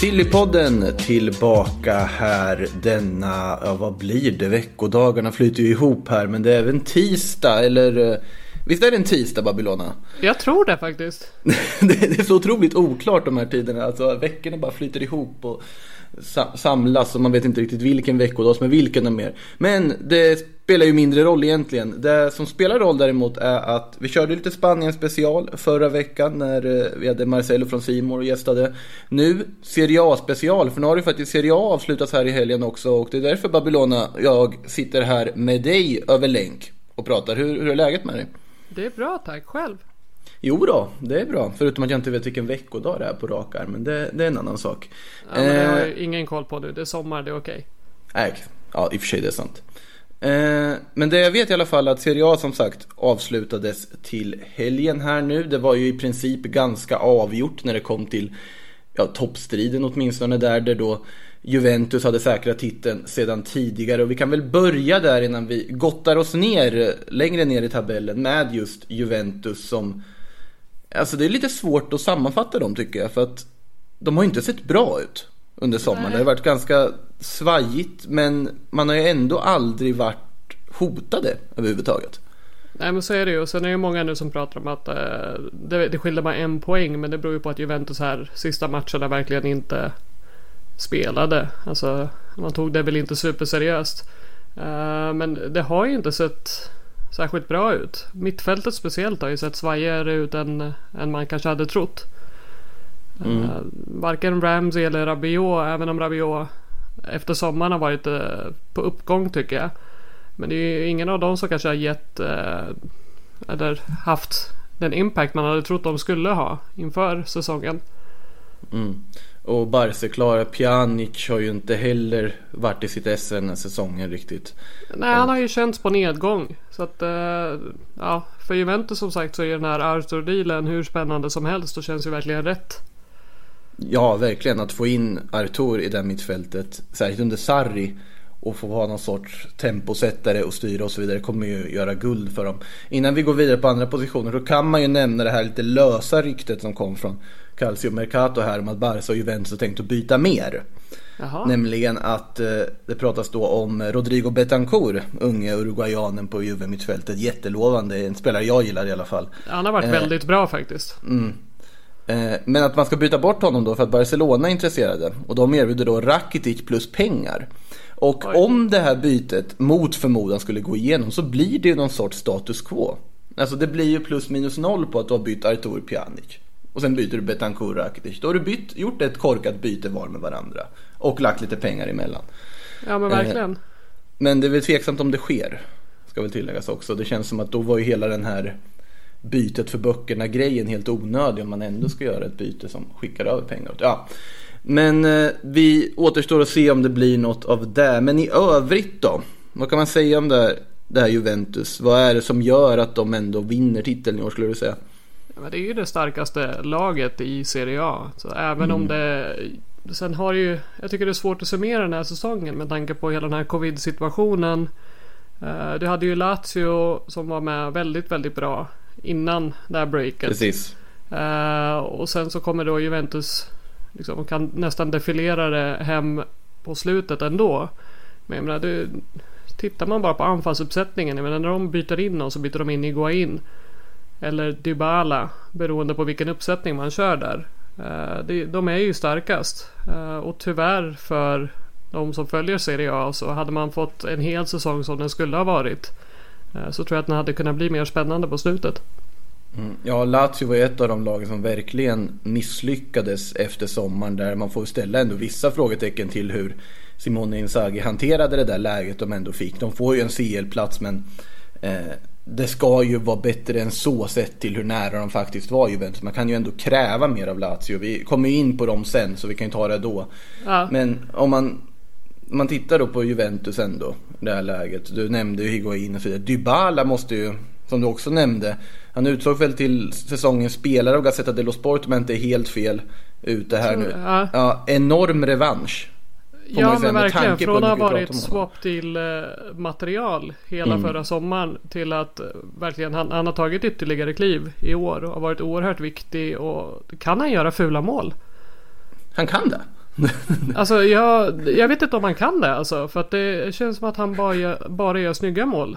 Sillypodden tillbaka här denna, ja vad blir det? Veckodagarna flyter ju ihop här men det är även tisdag eller eh, Visst är det en tisdag Babylona? Jag tror det faktiskt. det, är så otroligt oklart de här tiderna. Alltså veckorna bara flyter ihop och sa- samlas och man vet inte riktigt vilken veckodag som är vilken och mer. Men det spelar ju mindre roll egentligen. Det som spelar roll däremot är att vi körde lite Spanien special förra veckan när eh, vi hade Marcelo från Simor och gästade. Nu Serie A special, för nu har ju faktiskt Serie A avslutats här i helgen också och det är därför Babylona, jag sitter här med dig över länk och pratar. Hur, hur är läget med dig? Det är bra tack, själv. Jo då, det är bra. Förutom att jag inte vet vilken veckodag det är på rak arm, men det, det är en annan sak. Ja, men det har Eh, jag ingen koll på nu. Det är sommar, det är okej. nej, ja, i och för sig det är sant. Eh, men det jag vet i alla fall att Serie A som sagt avslutades till helgen här nu. Det var ju i princip ganska avgjort när det kom till ja, toppstriden åtminstone där, där då Juventus hade säkrat titeln sedan tidigare. Och vi kan väl börja där innan vi gottar oss ner eh, längre ner i tabellen med just Juventus som Alltså det är lite svårt att sammanfatta dem tycker jag för att de har ju inte sett bra ut under sommaren. Nej. Det har varit ganska svajigt men man har ju ändå aldrig varit hotade överhuvudtaget. Nej men så är det ju. Och sen är det ju många nu som pratar om att eh, det, det skiljer bara en poäng. Men det beror ju på att Juventus här sista matcherna verkligen inte spelade. Alltså man tog det väl inte superseriöst. Eh, men det har ju inte sett särskilt bra ut. Mittfältet speciellt har ju sett svajigare ut än, än man kanske hade trott. Eh, varken Ramsey eller Rabiot, även om Rabiot efter sommaren har varit eh, på uppgång tycker jag. Men det är ju ingen av dem som kanske har gett eh, eller haft den impact man hade trott de skulle ha inför säsongen. Och Barca Pjanic har ju inte heller varit i sitt esse den här säsongen riktigt. Nej, han har ju känts på nedgång. Så att ja, för Juventus som sagt så är den här Arthur-dealen hur spännande som helst och känns ju verkligen rätt. Ja, verkligen att få in Artur i det mittfältet, särskilt under Sarri och få vara någon sorts temposättare och styra och så vidare kommer ju göra guld för dem. Innan vi går vidare på andra positioner så kan man ju nämna det här lite lösa ryktet som kom från Calcio Mercato här om att Barca och Juventus har tänkt att byta mer. Jaha. Nämligen att eh, det pratas då om Rodrigo Betancourt, unge uruguayanen på Juve-mittfältet. Jättelovande, en spelare jag gillar i alla fall. Han har varit Eh. väldigt bra faktiskt. Eh, Men att man ska byta bort honom då för att Barcelona är intresserade. Och de erbjuder då Rakitic plus pengar. Och Oj. om det här bytet mot förmodan skulle gå igenom så blir det ju någon sorts status quo. Alltså det blir ju plus minus noll på att du har bytt Artur Pjanic. Och sen byter du Betancourt Rakitic. Då har du bytt, gjort ett korkat byte var med varandra. Och lagt lite pengar emellan. Ja men Eh. verkligen. Men det är väl tveksamt om det sker. Ska väl tilläggas också. Det känns som att då var ju hela den här bytet för böckerna grejen helt onödig om man ändå ska göra ett byte som skickar över pengar. Ja. Men eh, vi återstår att se om det blir något av det. Men i övrigt då? Vad kan man säga om det här, det här Juventus? Vad är det som gör att de ändå vinner titeln i år skulle du säga? Ja, men det är ju det starkaste laget i Serie A. Så även om det... Sen har det ju... Jag tycker det är svårt att summera den här säsongen med tanke på hela den här covid-situationen. Eh, Du hade ju Lazio som var med väldigt, väldigt bra innan det här breaket. Precis. Eh, och sen så kommer då Juventus liksom, och kan nästan defilera det hem på slutet ändå. Men jag menar, du, tittar man bara på anfallsuppsättningen. Jag menar, när de byter in och så byter de in Iguain. Eller Dybala. Beroende på vilken uppsättning man kör där. Det, de är ju starkast. Eh, och tyvärr för de som följer Serie A så hade man fått en hel säsong som den skulle ha varit. Eh, Så tror jag att den hade kunnat bli mer spännande på slutet. Ja, Lazio var ett av de lagen som verkligen misslyckades efter sommaren där man får ställa ändå vissa frågetecken till hur Simone Inzaghi hanterade det där läget de ändå fick. De får ju en CL-plats men eh, det ska ju vara bättre än så sett till hur nära de faktiskt var Juventus. Man kan ju ändå kräva mer av Lazio. Vi kommer ju in på dem sen så vi kan ju ta det då. Ja. Men om man man tittar då på Juventus ändå, det här läget. Du nämnde ju Higuain och så vidare. Dybala måste ju, som du också nämnde, han utsågs väl till säsongens spelare av Gazzetta dello Sport jag inte är helt fel ute här nu. Ja. Ja, enorm revansch. Ja men verkligen. Från att ha varit swap till eh, material hela Mm. förra sommaren till att eh, verkligen han, han har tagit ytterligare kliv i år och har varit oerhört viktig och kan han göra fula mål? Han kan det. Alltså jag, jag vet inte om han kan det alltså för att det känns som att han bara gör, bara gör snygga mål.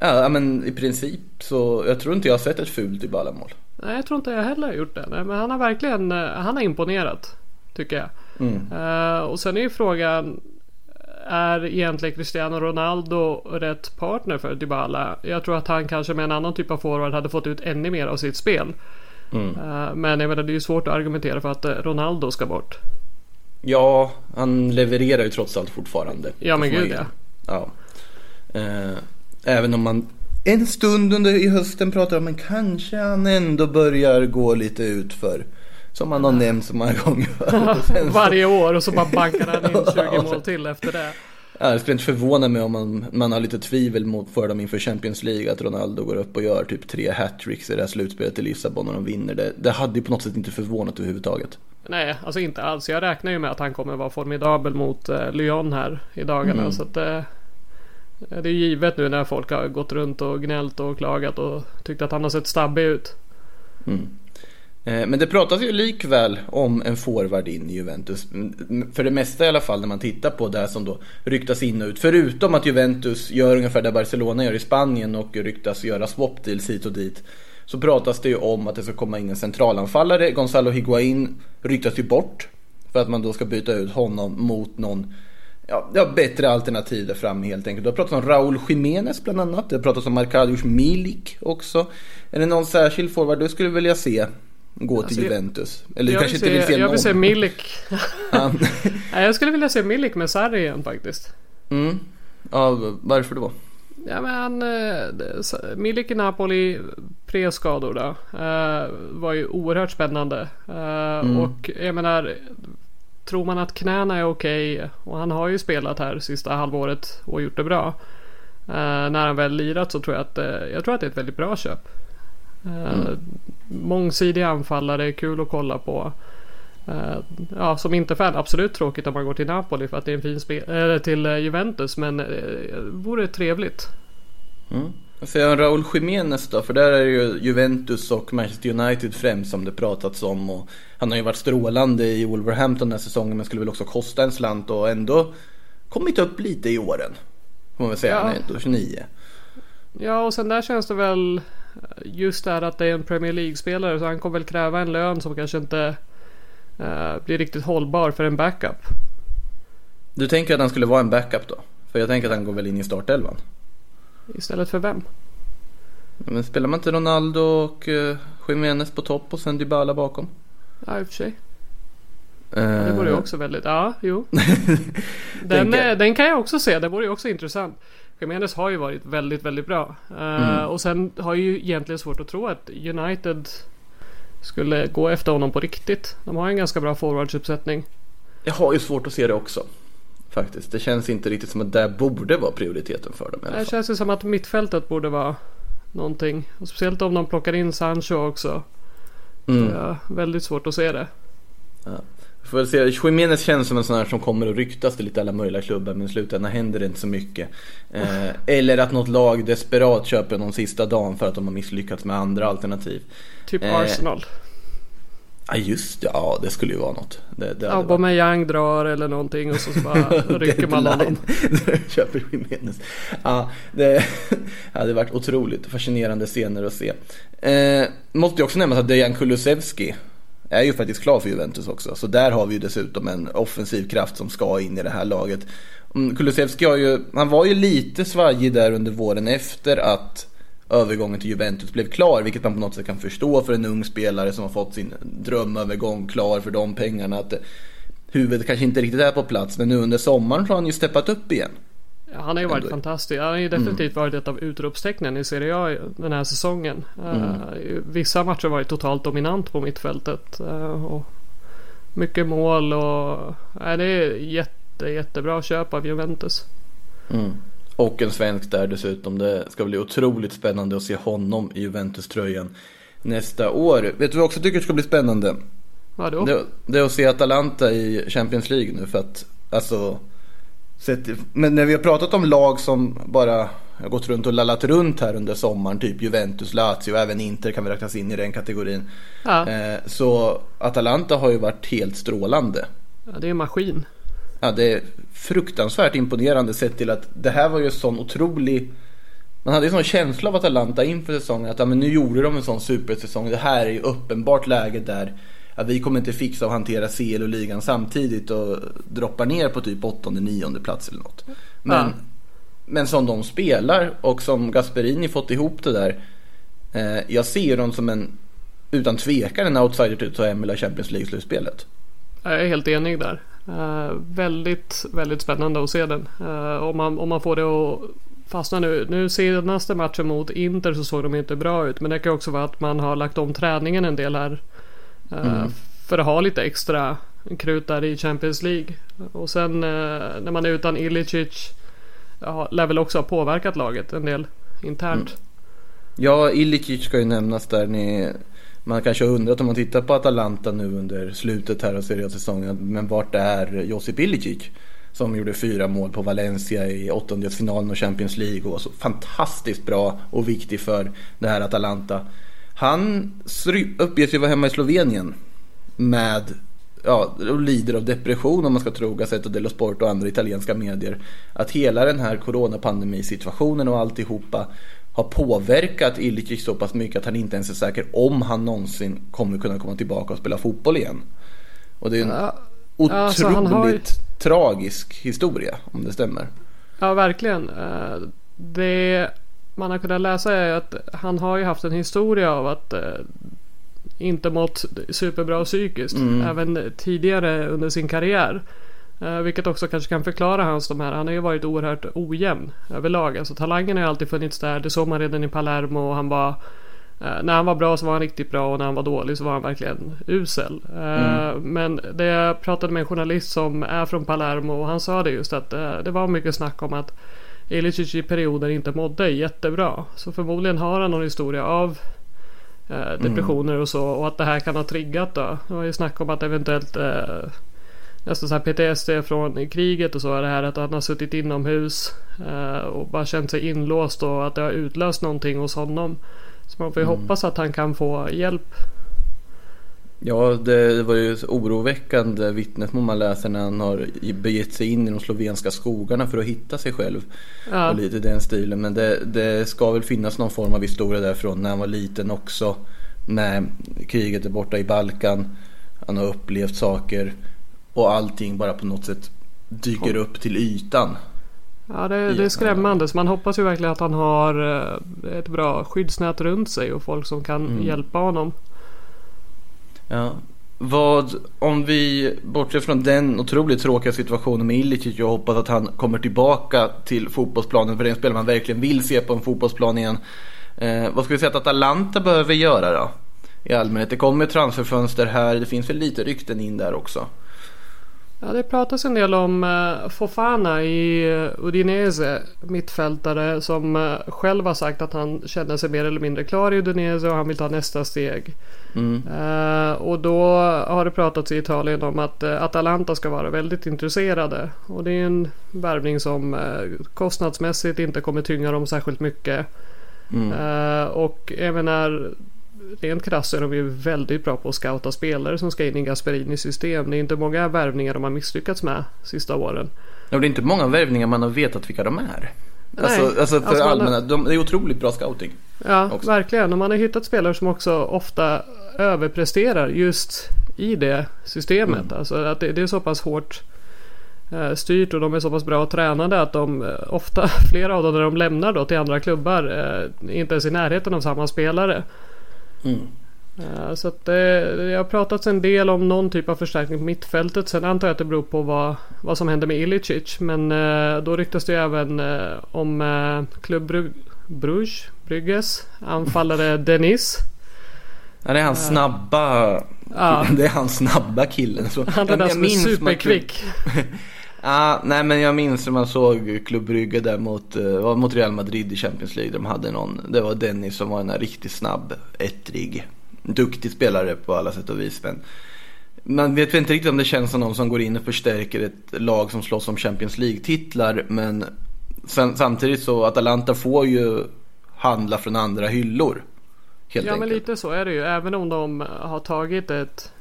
Ja, men i princip så, jag tror inte jag har sett ett fult Dybala-mål. Nej jag tror inte jag heller har gjort det. Nej, men han har verkligen, han har imponerat. Tycker jag. Mm. Eh, och sen är ju frågan. Är egentligen Cristiano Ronaldo rätt partner för Dybala? Jag tror att han kanske med en annan typ av forward hade fått ut ännu mer av sitt spel. Mm. Eh, men jag menar det är ju svårt att argumentera för att eh, Ronaldo ska bort. Ja, han levererar ju trots allt fortfarande. Ja, men gud, ge. ja. Eh, även om man en stund under i hösten pratar om men kanske han ändå börjar gå lite ut för Som han har nämnt så många gånger. Varje år och så bara bankar han in 20 Ja, mål till efter det. Ja, det skulle inte förvåna mig om man, man har lite tvivel mot för dem inför Champions League att Ronaldo går upp och gör typ tre hattricks i det här slutspelet i Lissabon och de vinner. Det, det hade ju på något sätt inte förvånat överhuvudtaget. Nej, alltså inte alls. Jag räknar ju med att han kommer vara formidabel mot eh, Lyon här i dagarna. Mm. Så att eh, det är givet nu när folk har gått runt och gnällt och klagat och tyckt att han har sett stabbig ut. Mm. Eh, men det pratas ju likväl om en forward in i Juventus. Mm, mm, för det mesta i alla fall när man tittar på det som då ryktas in och ut. Förutom att Juventus gör ungefär det Barcelona gör i Spanien och ryktas göra swap deals hit och dit. Så pratas det ju om att det ska komma in en centralanfallare. Gonzalo Higuain ryktas ju bort. För att man då ska byta ut honom mot någon Ja, ja, bättre alternativ där framme helt enkelt. Det har pratats om Raúl Jiménez bland annat. Det har pratats om Arkadiusz Milik också. Är det någon särskild forward du skulle vilja se gå till Alltså, jag- Juventus? Eller du jag kanske vill inte vill se jag någon? vill se Milik. Nej, jag skulle vilja se Milik med Sarri igen faktiskt. mm. ja, varför då? Ja men han, eh, Milik i Napoli pre-skador då. eh, var ju oerhört spännande. Eh, Och jag menar. Tror man att knäna är okej och han har ju spelat här sista halvåret och gjort det bra. eh, när han väl lirat så tror jag att eh, jag tror att det är ett väldigt bra köp. Uh, Mångsidig anfallare, kul att kolla på. Eh, ja, som inte fan absolut tråkigt om man går till Napoli för att det är en fin spel, eller till eh, Juventus men uh, vore trevligt. Mm. Säger om Raúl Jiménez då? För där är det ju Juventus och Manchester United främst som det pratats om. Och han har ju varit strålande i Wolverhampton den här säsongen men skulle väl också kosta en slant och ändå kommit upp lite i åren. Får man väl säga, Ja. han är ändå 29. Ja och sen där känns det väl just det här att det är en Premier League-spelare så han kommer väl kräva en lön som kanske inte eh, blir riktigt hållbar för en backup. Du tänker att han skulle vara en backup då? För jag tänker att han går väl in i startelvan. Istället för vem? Men spelar man inte Ronaldo och uh, Jiménez på topp och sen Dybala bakom? Ja i och för sig. Eh, Det vore ju också väldigt, ja jo. den, den kan jag också se, det vore ju också intressant. Jimenez har ju varit väldigt, väldigt bra. Eh, Och sen har jag ju egentligen svårt att tro att United skulle gå efter honom på riktigt. De har en ganska bra forwardsuppsättning. Jag har ju svårt att se det också. Faktiskt. Det känns inte riktigt som att det borde vara prioriteten för dem i alla Det fall. känns ju som att mittfältet borde vara någonting. Och speciellt om de plockar in Sancho också. Mm. Det är väldigt svårt att se det. Får väl se. Jiménez känns som en sån här som kommer att ryktas till lite alla möjliga klubbar men i slutändan händer det inte så mycket. Eh, eller att något lag desperat köper någon sista dagen för att de har misslyckats med andra alternativ. Typ Eh, Arsenal. Ja just det, ja det skulle ju vara något. Det, det hade varit- Aubameyang drar eller någonting och så, så bara rycker man honom. Köper Jiménez. Ja, det hade varit otroligt fascinerande scener att se. Eh, måste ju också nämnas att Dejan Kulusevski är ju faktiskt klar för Juventus också. Så där har vi ju dessutom en offensiv kraft som ska in i det här laget. Mm, Kulusevski har ju, han var ju lite svajig där under våren efter att övergången till Juventus blev klar, vilket man på något sätt kan förstå för en ung spelare som har fått sin drömövergång klar för de pengarna. Att huvudet kanske inte riktigt är på plats, men nu under sommaren så har han ju steppat upp igen. Han har ju varit Ändå. fantastisk. Han har ju definitivt varit ett av utropstecknen i Serie A den här säsongen. Eh, vissa matcher var ju totalt dominant på mittfältet. eh, och mycket mål och... nej det är jätte, jättebra köp av Juventus. Mm. Och en svensk där dessutom. Det ska bli otroligt spännande att se honom i Juventus-tröjan nästa år. Vet du vad jag också tycker ska bli spännande? Vadå? Det, det är att se Atalanta i Champions League nu för att alltså sett, Men när vi har pratat om lag som bara har gått runt och lallat runt här under sommaren, typ Juventus, Lazio och även Inter kan vi räknas in i den kategorin. Ja, Eh, så Atalanta har ju varit helt strålande. ja, det är en maskin. Ja, det är fruktansvärt imponerande sett till att det här var ju en sån otrolig man hade ju sån känsla av Atalanta inför säsongen att ja, men nu gjorde de en sån supersäsong. Det här är ju uppenbart läge där ja, vi kommer inte fixa att hantera CL och ligan samtidigt och droppar ner på typ åttonde, nionde plats eller något. Men, Ja. men som de spelar och som Gasperini fått ihop det där. Eh, jag ser dem som en utan tvekan en outsider till att ta hem hela Champions League-slutspelet. Jag är helt enig där. Eh, väldigt, väldigt spännande att se den. Eh, om, man, om man får det att fastna nu. Nu senaste matchen mot Inter så såg de inte bra ut. Men det kan också vara att man har lagt om träningen en del här. Eh, För att ha lite extra krut där i Champions League. Och sen eh, när man är utan Ilicic. Ja, lär väl också ha påverkat laget en del internt. Ja, Ilicic ska ju nämnas där. Ni, man kanske har undrat om man tittar på Atalanta nu under slutet här av seriesäsongen. Men vart är Josip Ilicic? Som gjorde fyra mål på Valencia i åttondelsfinalen och Champions League och var så fantastiskt bra och viktig för det här Atalanta. Han uppges ju vara hemma i Slovenien med ja, och lider av depression om man ska tro Gazzetta dello Sport och andra italienska medier. Att hela den här coronapandemisituationen och alltihopa har påverkat Ilicic så pass mycket att han inte ens är säker om han någonsin kommer kunna komma tillbaka och spela fotboll igen. Och det är en Ja, otroligt alltså har tragisk historia om det stämmer. Ja, verkligen. Eh, Det man har kunnat läsa är att han har ju haft en historia av att eh, inte mått superbra psykiskt. Även tidigare under sin karriär. Eh, Vilket också kanske kan förklara hans de här. Han har ju varit oerhört ojämn överlag. Alltså talangen har ju alltid funnits där. Det såg man redan i Palermo och han var eh, när han var bra så var han riktigt bra och när han var dålig så var han verkligen usel. Eh, Men det jag pratade med en journalist som är från Palermo och han sa det just att eh, det var mycket snack om att Ilicic i perioder inte mådde jättebra. Så förmodligen har han någon historia av eh, depressioner och så och att det här kan ha triggat då. Det var ju snack om att eventuellt eh, nästan så här PTSD från kriget och så är det här att han har suttit inomhus eh, och bara känt sig inlåst och att det har utlöst någonting hos honom. Så man får ju hoppas att han kan få hjälp. Ja, det, var ju oroväckande vittnesmål man läser när han har begett sig in i de slovenska skogarna för att hitta sig själv. Ja. Och lite den stilen. Men det, det ska väl finnas någon form av historia därifrån när han var liten också. När kriget är borta i Balkan. Han har upplevt saker. Och allting bara på något sätt dyker upp till ytan. Ja, det, det är skrämmande. Så man hoppas ju verkligen att han har eh, ett bra skyddsnät runt sig och folk som kan hjälpa honom. Ja. Vad, om vi bortser från den otroligt tråkiga situationen med Ilicic och hoppas att han kommer tillbaka till fotbollsplanen för det är en spelare man verkligen vill se på en fotbollsplan igen. Eh, vad ska vi säga att Atalanta behöver göra då? I allmänhet. Det kommer transferfönster här. Det finns väl lite rykten in där också. Ja, det pratas en del om eh, Fofana i eh, Udinese, mittfältare som eh, själv har sagt att han känner sig mer eller mindre klar i Udinese och han vill ta nästa steg. Eh, och då har det pratats i Italien om att Atalanta ska vara väldigt intresserade. Och det är en värvning som kostnadsmässigt inte kommer tynga dem särskilt mycket. Eh, och även när rent krasst är de ju väldigt bra på att scouta spelare som ska in i Gasperinis system. Det är inte många värvningar de har misslyckats med sista åren. Ja, det är inte många värvningar man har vetat vilka de är. Nej. Alltså, alltså för Alltså, allmänna, de, det är otroligt bra scouting. Ja, Också. verkligen. Och man har hittat spelare som också ofta överpresterar just i det systemet. Alltså att det, det är så pass hårt eh, styrt och de är så pass bra tränade att de eh, ofta, flera av dem när de lämnar då till andra klubbar, eh, inte ens i närheten av samma spelare. Eh, Så att det, det har pratats en del om någon typ av förstärkning på mittfältet. Sen antar jag att det beror på vad, vad som händer med Ilicic. Men eh, då ryktas det även eh, om eh, Club Bruges, Brygges anfallare Denis. Ja, det är han snabba, Ja. det är han snabba killen. Så, Han är den jag som är superkvick. Ah, nej men jag minns när man såg Club Brygge där mot, uh, mot Real Madrid i Champions League. De hade någon, det var Dennis som var en riktigt snabb, ettrig, duktig spelare på alla sätt och vis. Men man vet inte riktigt om det känns som någon som går in och förstärker ett lag som slåss om Champions League-titlar. Men sen, samtidigt så Atalanta får ju handla från andra hyllor. Helt ja enkelt. men lite så är det ju. Även om de har tagit ett,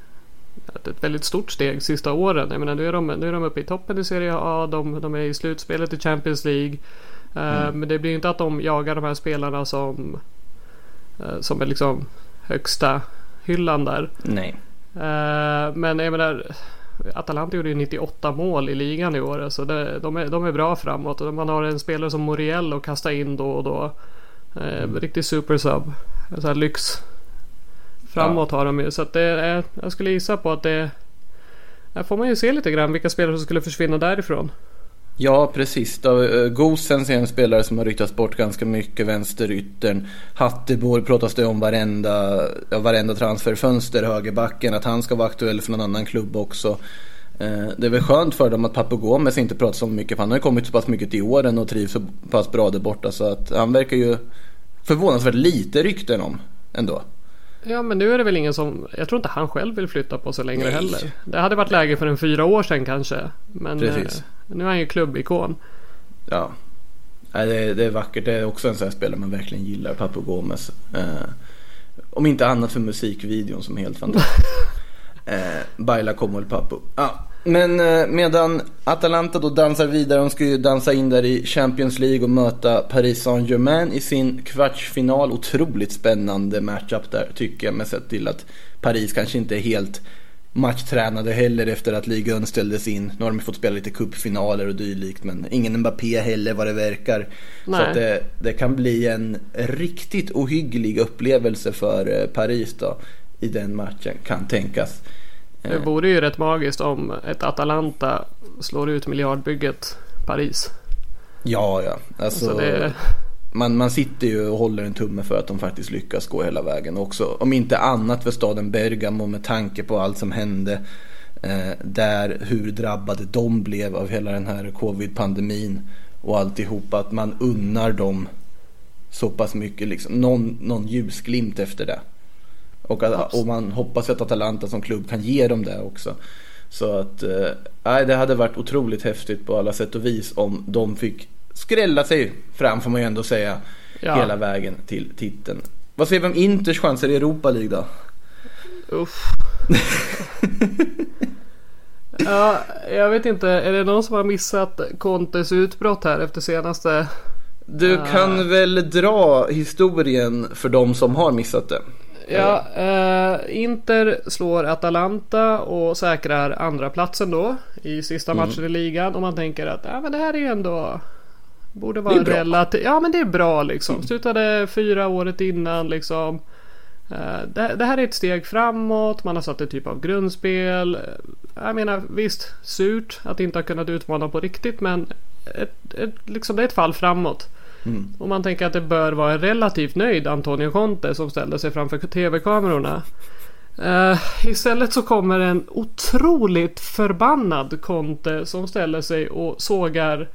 ett, väldigt stort steg sista åren. Jag menar nu är de, nu är de uppe i toppen i Serie A. De, de är i slutspelet i Champions League. Eh, Mm. men det blir ju inte att de jagar de här spelarna som, eh, som är liksom högsta hyllan där. Nej. Eh, men jag menar Atalanta gjorde ju 98 mål i ligan i år. Så det, de, är, de är bra framåt. Man har en spelare som Moriel att kasta in då och då. Eh, Riktig super sub. En sån här lyx. Framåt har de ju. Så att det är, jag skulle gissa på att det... Där får man ju se lite grann vilka spelare som skulle försvinna därifrån. Ja, precis. Eh, Gosens är en spelare som har ryktats bort ganska mycket, vänsteryttern. Hatteborg pratas det om varenda, ja, varenda transferfönster, högerbacken, att han ska vara aktuell för någon annan klubb också. Eh, Det är väl skönt för dem att Papu Gomez inte pratar så mycket, för han har ju kommit så pass mycket till åren och trivs så pass bra där borta. Så att han verkar ju förvånansvärt lite rykten om ändå. Ja men nu är det väl ingen som... Jag tror inte han själv vill flytta på sig längre Nej. heller. Det hade varit läge för en fyra år sedan kanske. Men Precis. eh, nu är han ju klubbikon. Ja, Nej, det, är, det är vackert. Det är också en sån här spelare man verkligen gillar, Papu Gomez. Eh, om inte annat för musikvideon som är helt fantastisk. eh, Baila como el Papu. Ja. Men eh, medan Atalanta då dansar vidare, de ska ju dansa in där i Champions League och möta Paris Saint-Germain i sin kvartsfinal. Otroligt spännande matchup där tycker jag, med sett till att Paris kanske inte är helt matchtränade heller efter att ligan ställdes in. Nu har de fått spela lite cupfinaler och dylikt men ingen Mbappé heller vad det verkar. Så Nej. att det, det kan bli en riktigt ohygglig upplevelse för eh, Paris då i den matchen kan tänkas. Det vore ju rätt magiskt om ett Atalanta slår ut miljardbygget Paris. Ja, ja. Alltså, Så det, man, man sitter ju och håller en tumme för att de faktiskt lyckas gå hela vägen också. Om inte annat för staden Bergamo med tanke på allt som hände. Eh, där hur drabbade de blev av hela den här covid-pandemin. Och alltihopa att man unnar dem så pass mycket liksom. Någon, någon ljusglimt efter det. Och, att, och man hoppas att Atalanta som klubb kan ge dem det också. Så att, eh, det hade varit otroligt häftigt på alla sätt och vis om de fick skrälla sig fram får man ju ändå säga. Ja. Hela vägen till titeln. Vad säger vi om Inters chanser i Europa League då? uff. ja, jag vet inte. Är det någon som har missat Contes utbrott här efter senaste? Du Ah. kan väl dra historien för de som har missat det? Ja, eh, Inter slår Atalanta och säkrar andra platsen då i sista Mm. matchen i ligan. Och man tänker att ja, men det här är ju ändå Borde vara relativt, ja men det är bra liksom. Slutade fyra året innan liksom. Eh, Det, det här är ett steg framåt, man har satt en typ av grundspel. Eh, Jag menar visst, surt att inte ha kunnat utmana på riktigt men ett, ett, liksom, det är ett fall framåt. Mm. Och man tänker att det bör vara en relativt nöjd Antonio Conte som ställde sig framför tv-kamerorna. Uh, istället så kommer en otroligt förbannad Conte som ställer sig och sågar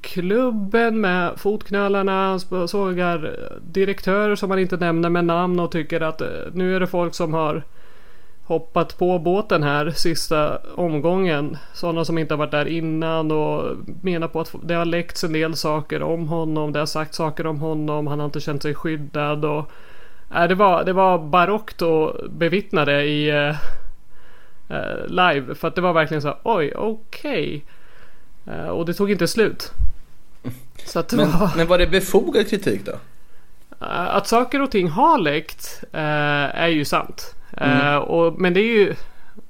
klubben med fotknölarna, sågar eh, direktörer som man inte nämner med namn och tycker att eh, nu är det folk som har hoppat på båten här sista omgången. Sådana som inte har varit där innan och menar på att det har läckts en del saker om honom. Det har sagt saker om honom. Han har inte känt sig skyddad och Nej, det, var, det var barockt att bevittna det i eh, eh, live. För att det var verkligen så här, oj, okej. Eh, och det tog inte slut. Men, var... men var det befogad kritik då? Eh, Att saker och ting har läckt eh, är ju sant. Eh, och, men det är ju...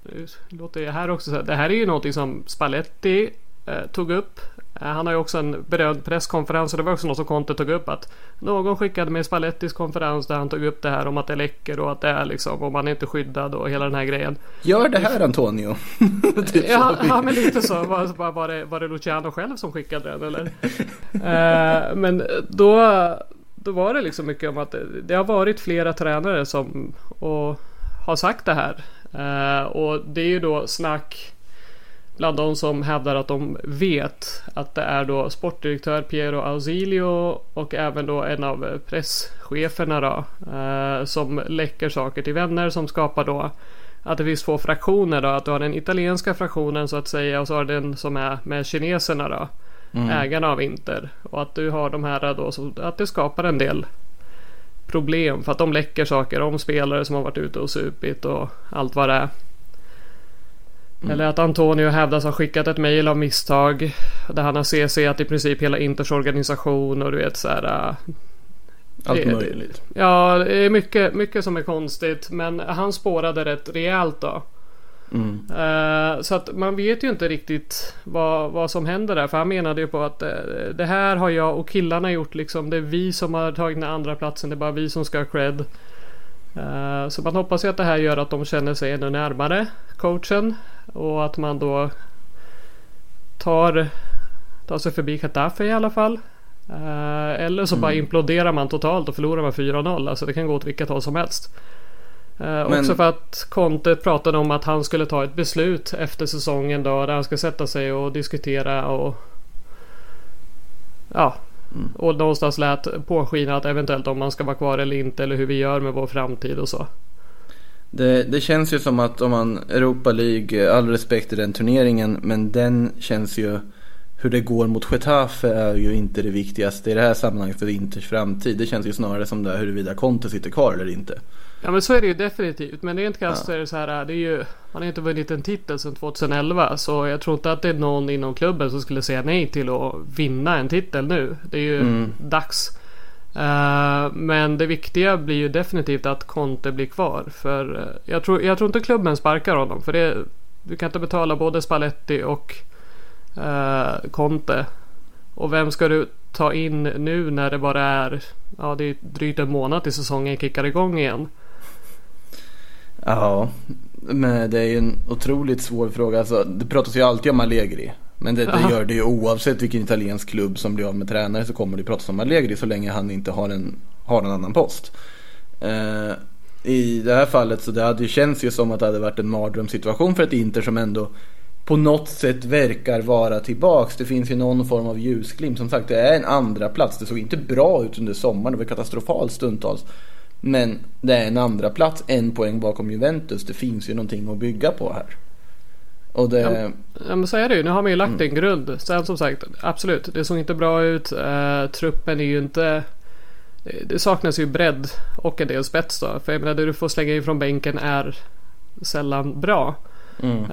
Nu låter jag här också så Det här är ju någonting som Spalletti eh, tog upp. Eh, han har ju också en berömd presskonferens och det var också något som Conte tog upp att någon skickade med Spallettis konferens där han tog upp det här om att det läcker och att det är liksom och man är inte skyddad och hela den här grejen. Gör det här Antonio. typ Ja, ja men lite så. Var, var, det, var det Luciano själv som skickade den eller? Men då, då var det liksom mycket om att det, det har varit flera tränare som och har sagt det här. Eh, och det är ju då snack bland de som hävdar att de vet att det är då sportdirektör Piero Ausilio och även då en av presscheferna då eh, som läcker saker till vänner som skapar då att det finns två fraktioner då. Att du har den italienska fraktionen så att säga och så har du den som är med kineserna då. Ägarna av Inter. Och att du har de här då så att det skapar en del problem för att de läcker saker om spelare som har varit ute och supit och allt vad det är. Eller att Antonio hävdas ha skickat ett mejl av misstag. Där han har CCat i princip hela Inters organisation och du vet så här. äh, Allt det- möjligt. Ja, det är mycket, mycket som är konstigt. Men han spårade rätt rejält då. Mm. Så att man vet ju inte riktigt vad, vad som händer där. För han menade ju på att eh, det här har jag och killarna gjort liksom. Det är vi som har tagit den andra platsen. Det är bara vi som ska ha cred. Eh, så man hoppas ju att det här gör att de känner sig ännu närmare coachen. Och att man då tar, tar sig förbi Getafe i alla fall. Eller så bara imploderar man totalt och förlorar med 4-0. Alltså det kan gå åt vilket håll som helst. Eh, Men- Också för att Conte pratade om att han skulle ta ett beslut efter säsongen då. Där han ska sätta sig och diskutera och... Ja. Och någonstans lät påskina att eventuellt om man ska vara kvar eller inte. Eller hur vi gör med vår framtid och så. Det, det känns ju som att om man Europa League, all respekt i den turneringen, men den känns ju hur det går mot Getafe är ju inte det viktigaste i det här sammanhanget för Inters framtid. Det känns ju snarare som det är huruvida Conte sitter kvar eller inte. Ja men så är det ju definitivt. Men rent krasst så är det så här. Det är ju, man har inte vunnit en titel sedan 2011. Så jag tror inte att det är någon inom klubben som skulle säga nej till att vinna en titel nu. Det är ju dags. Eh, men det viktiga blir ju definitivt att Conte blir kvar. För eh, jag, tror, jag tror inte klubben sparkar honom. För det, du kan inte betala både Spalletti och uh, Conte. Och vem ska du ta in nu när det bara är Ja det är drygt en månad till säsongen kickar igång igen. Ja, men det är ju en otroligt svår fråga. Alltså, det pratas ju alltid om Allegri. Men det, det gör det ju oavsett vilken italiensk klubb som blir av med tränare så kommer det pratas om Allegri så länge han inte har en, har en annan post. Eh, I det här fallet så det hade ju känts ju som att det hade varit en mardrömssituation för ett Inter som ändå på något sätt verkar vara tillbaks. Det finns ju någon form av ljusglimt. Som sagt, det är en andra plats. Det såg inte bra ut under sommaren. Det var katastrofalt stundtals. Men det är en andra plats, en poäng bakom Juventus. Det finns ju någonting att bygga på här. Och det... Ja men så är det ju. Nu har man ju lagt en grund. Sen som sagt absolut. Det såg inte bra ut. Eh, truppen är ju inte. det- saknas ju bredd och en del spets då. För jag menar det du får slänga in från bänken är sällan bra.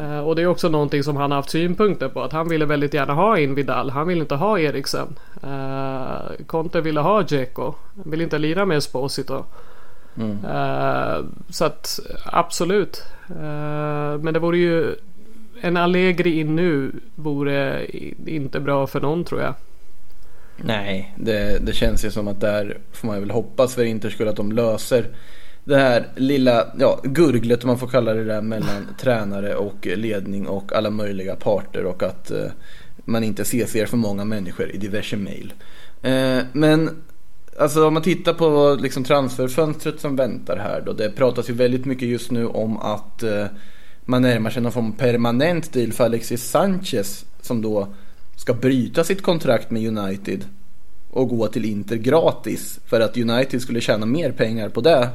Eh, och det är också någonting som han har haft synpunkter på. Att han ville väldigt gärna ha in Vidal. Han vill inte ha Eriksen. Uh, Conte ville ha Dzeko. Vill inte lira med Esposito. Eh, så att absolut. Eh, men det vore ju en Allegri in nu vore inte bra för någon tror jag. Nej, det, det känns ju som att där får man väl hoppas för Inters skull att de löser det här lilla ja, gurglet om man får kalla det där mellan tränare och ledning och alla möjliga parter och att eh, man inte ser för många människor i diverse mail. Eh, men alltså om man tittar på liksom transferfönstret som väntar här då. Det pratas ju väldigt mycket just nu om att eh, man närmar sig någon form av permanent deal för Alexis Sanchez som då ska bryta sitt kontrakt med United och gå till Inter gratis för att United skulle tjäna mer pengar på det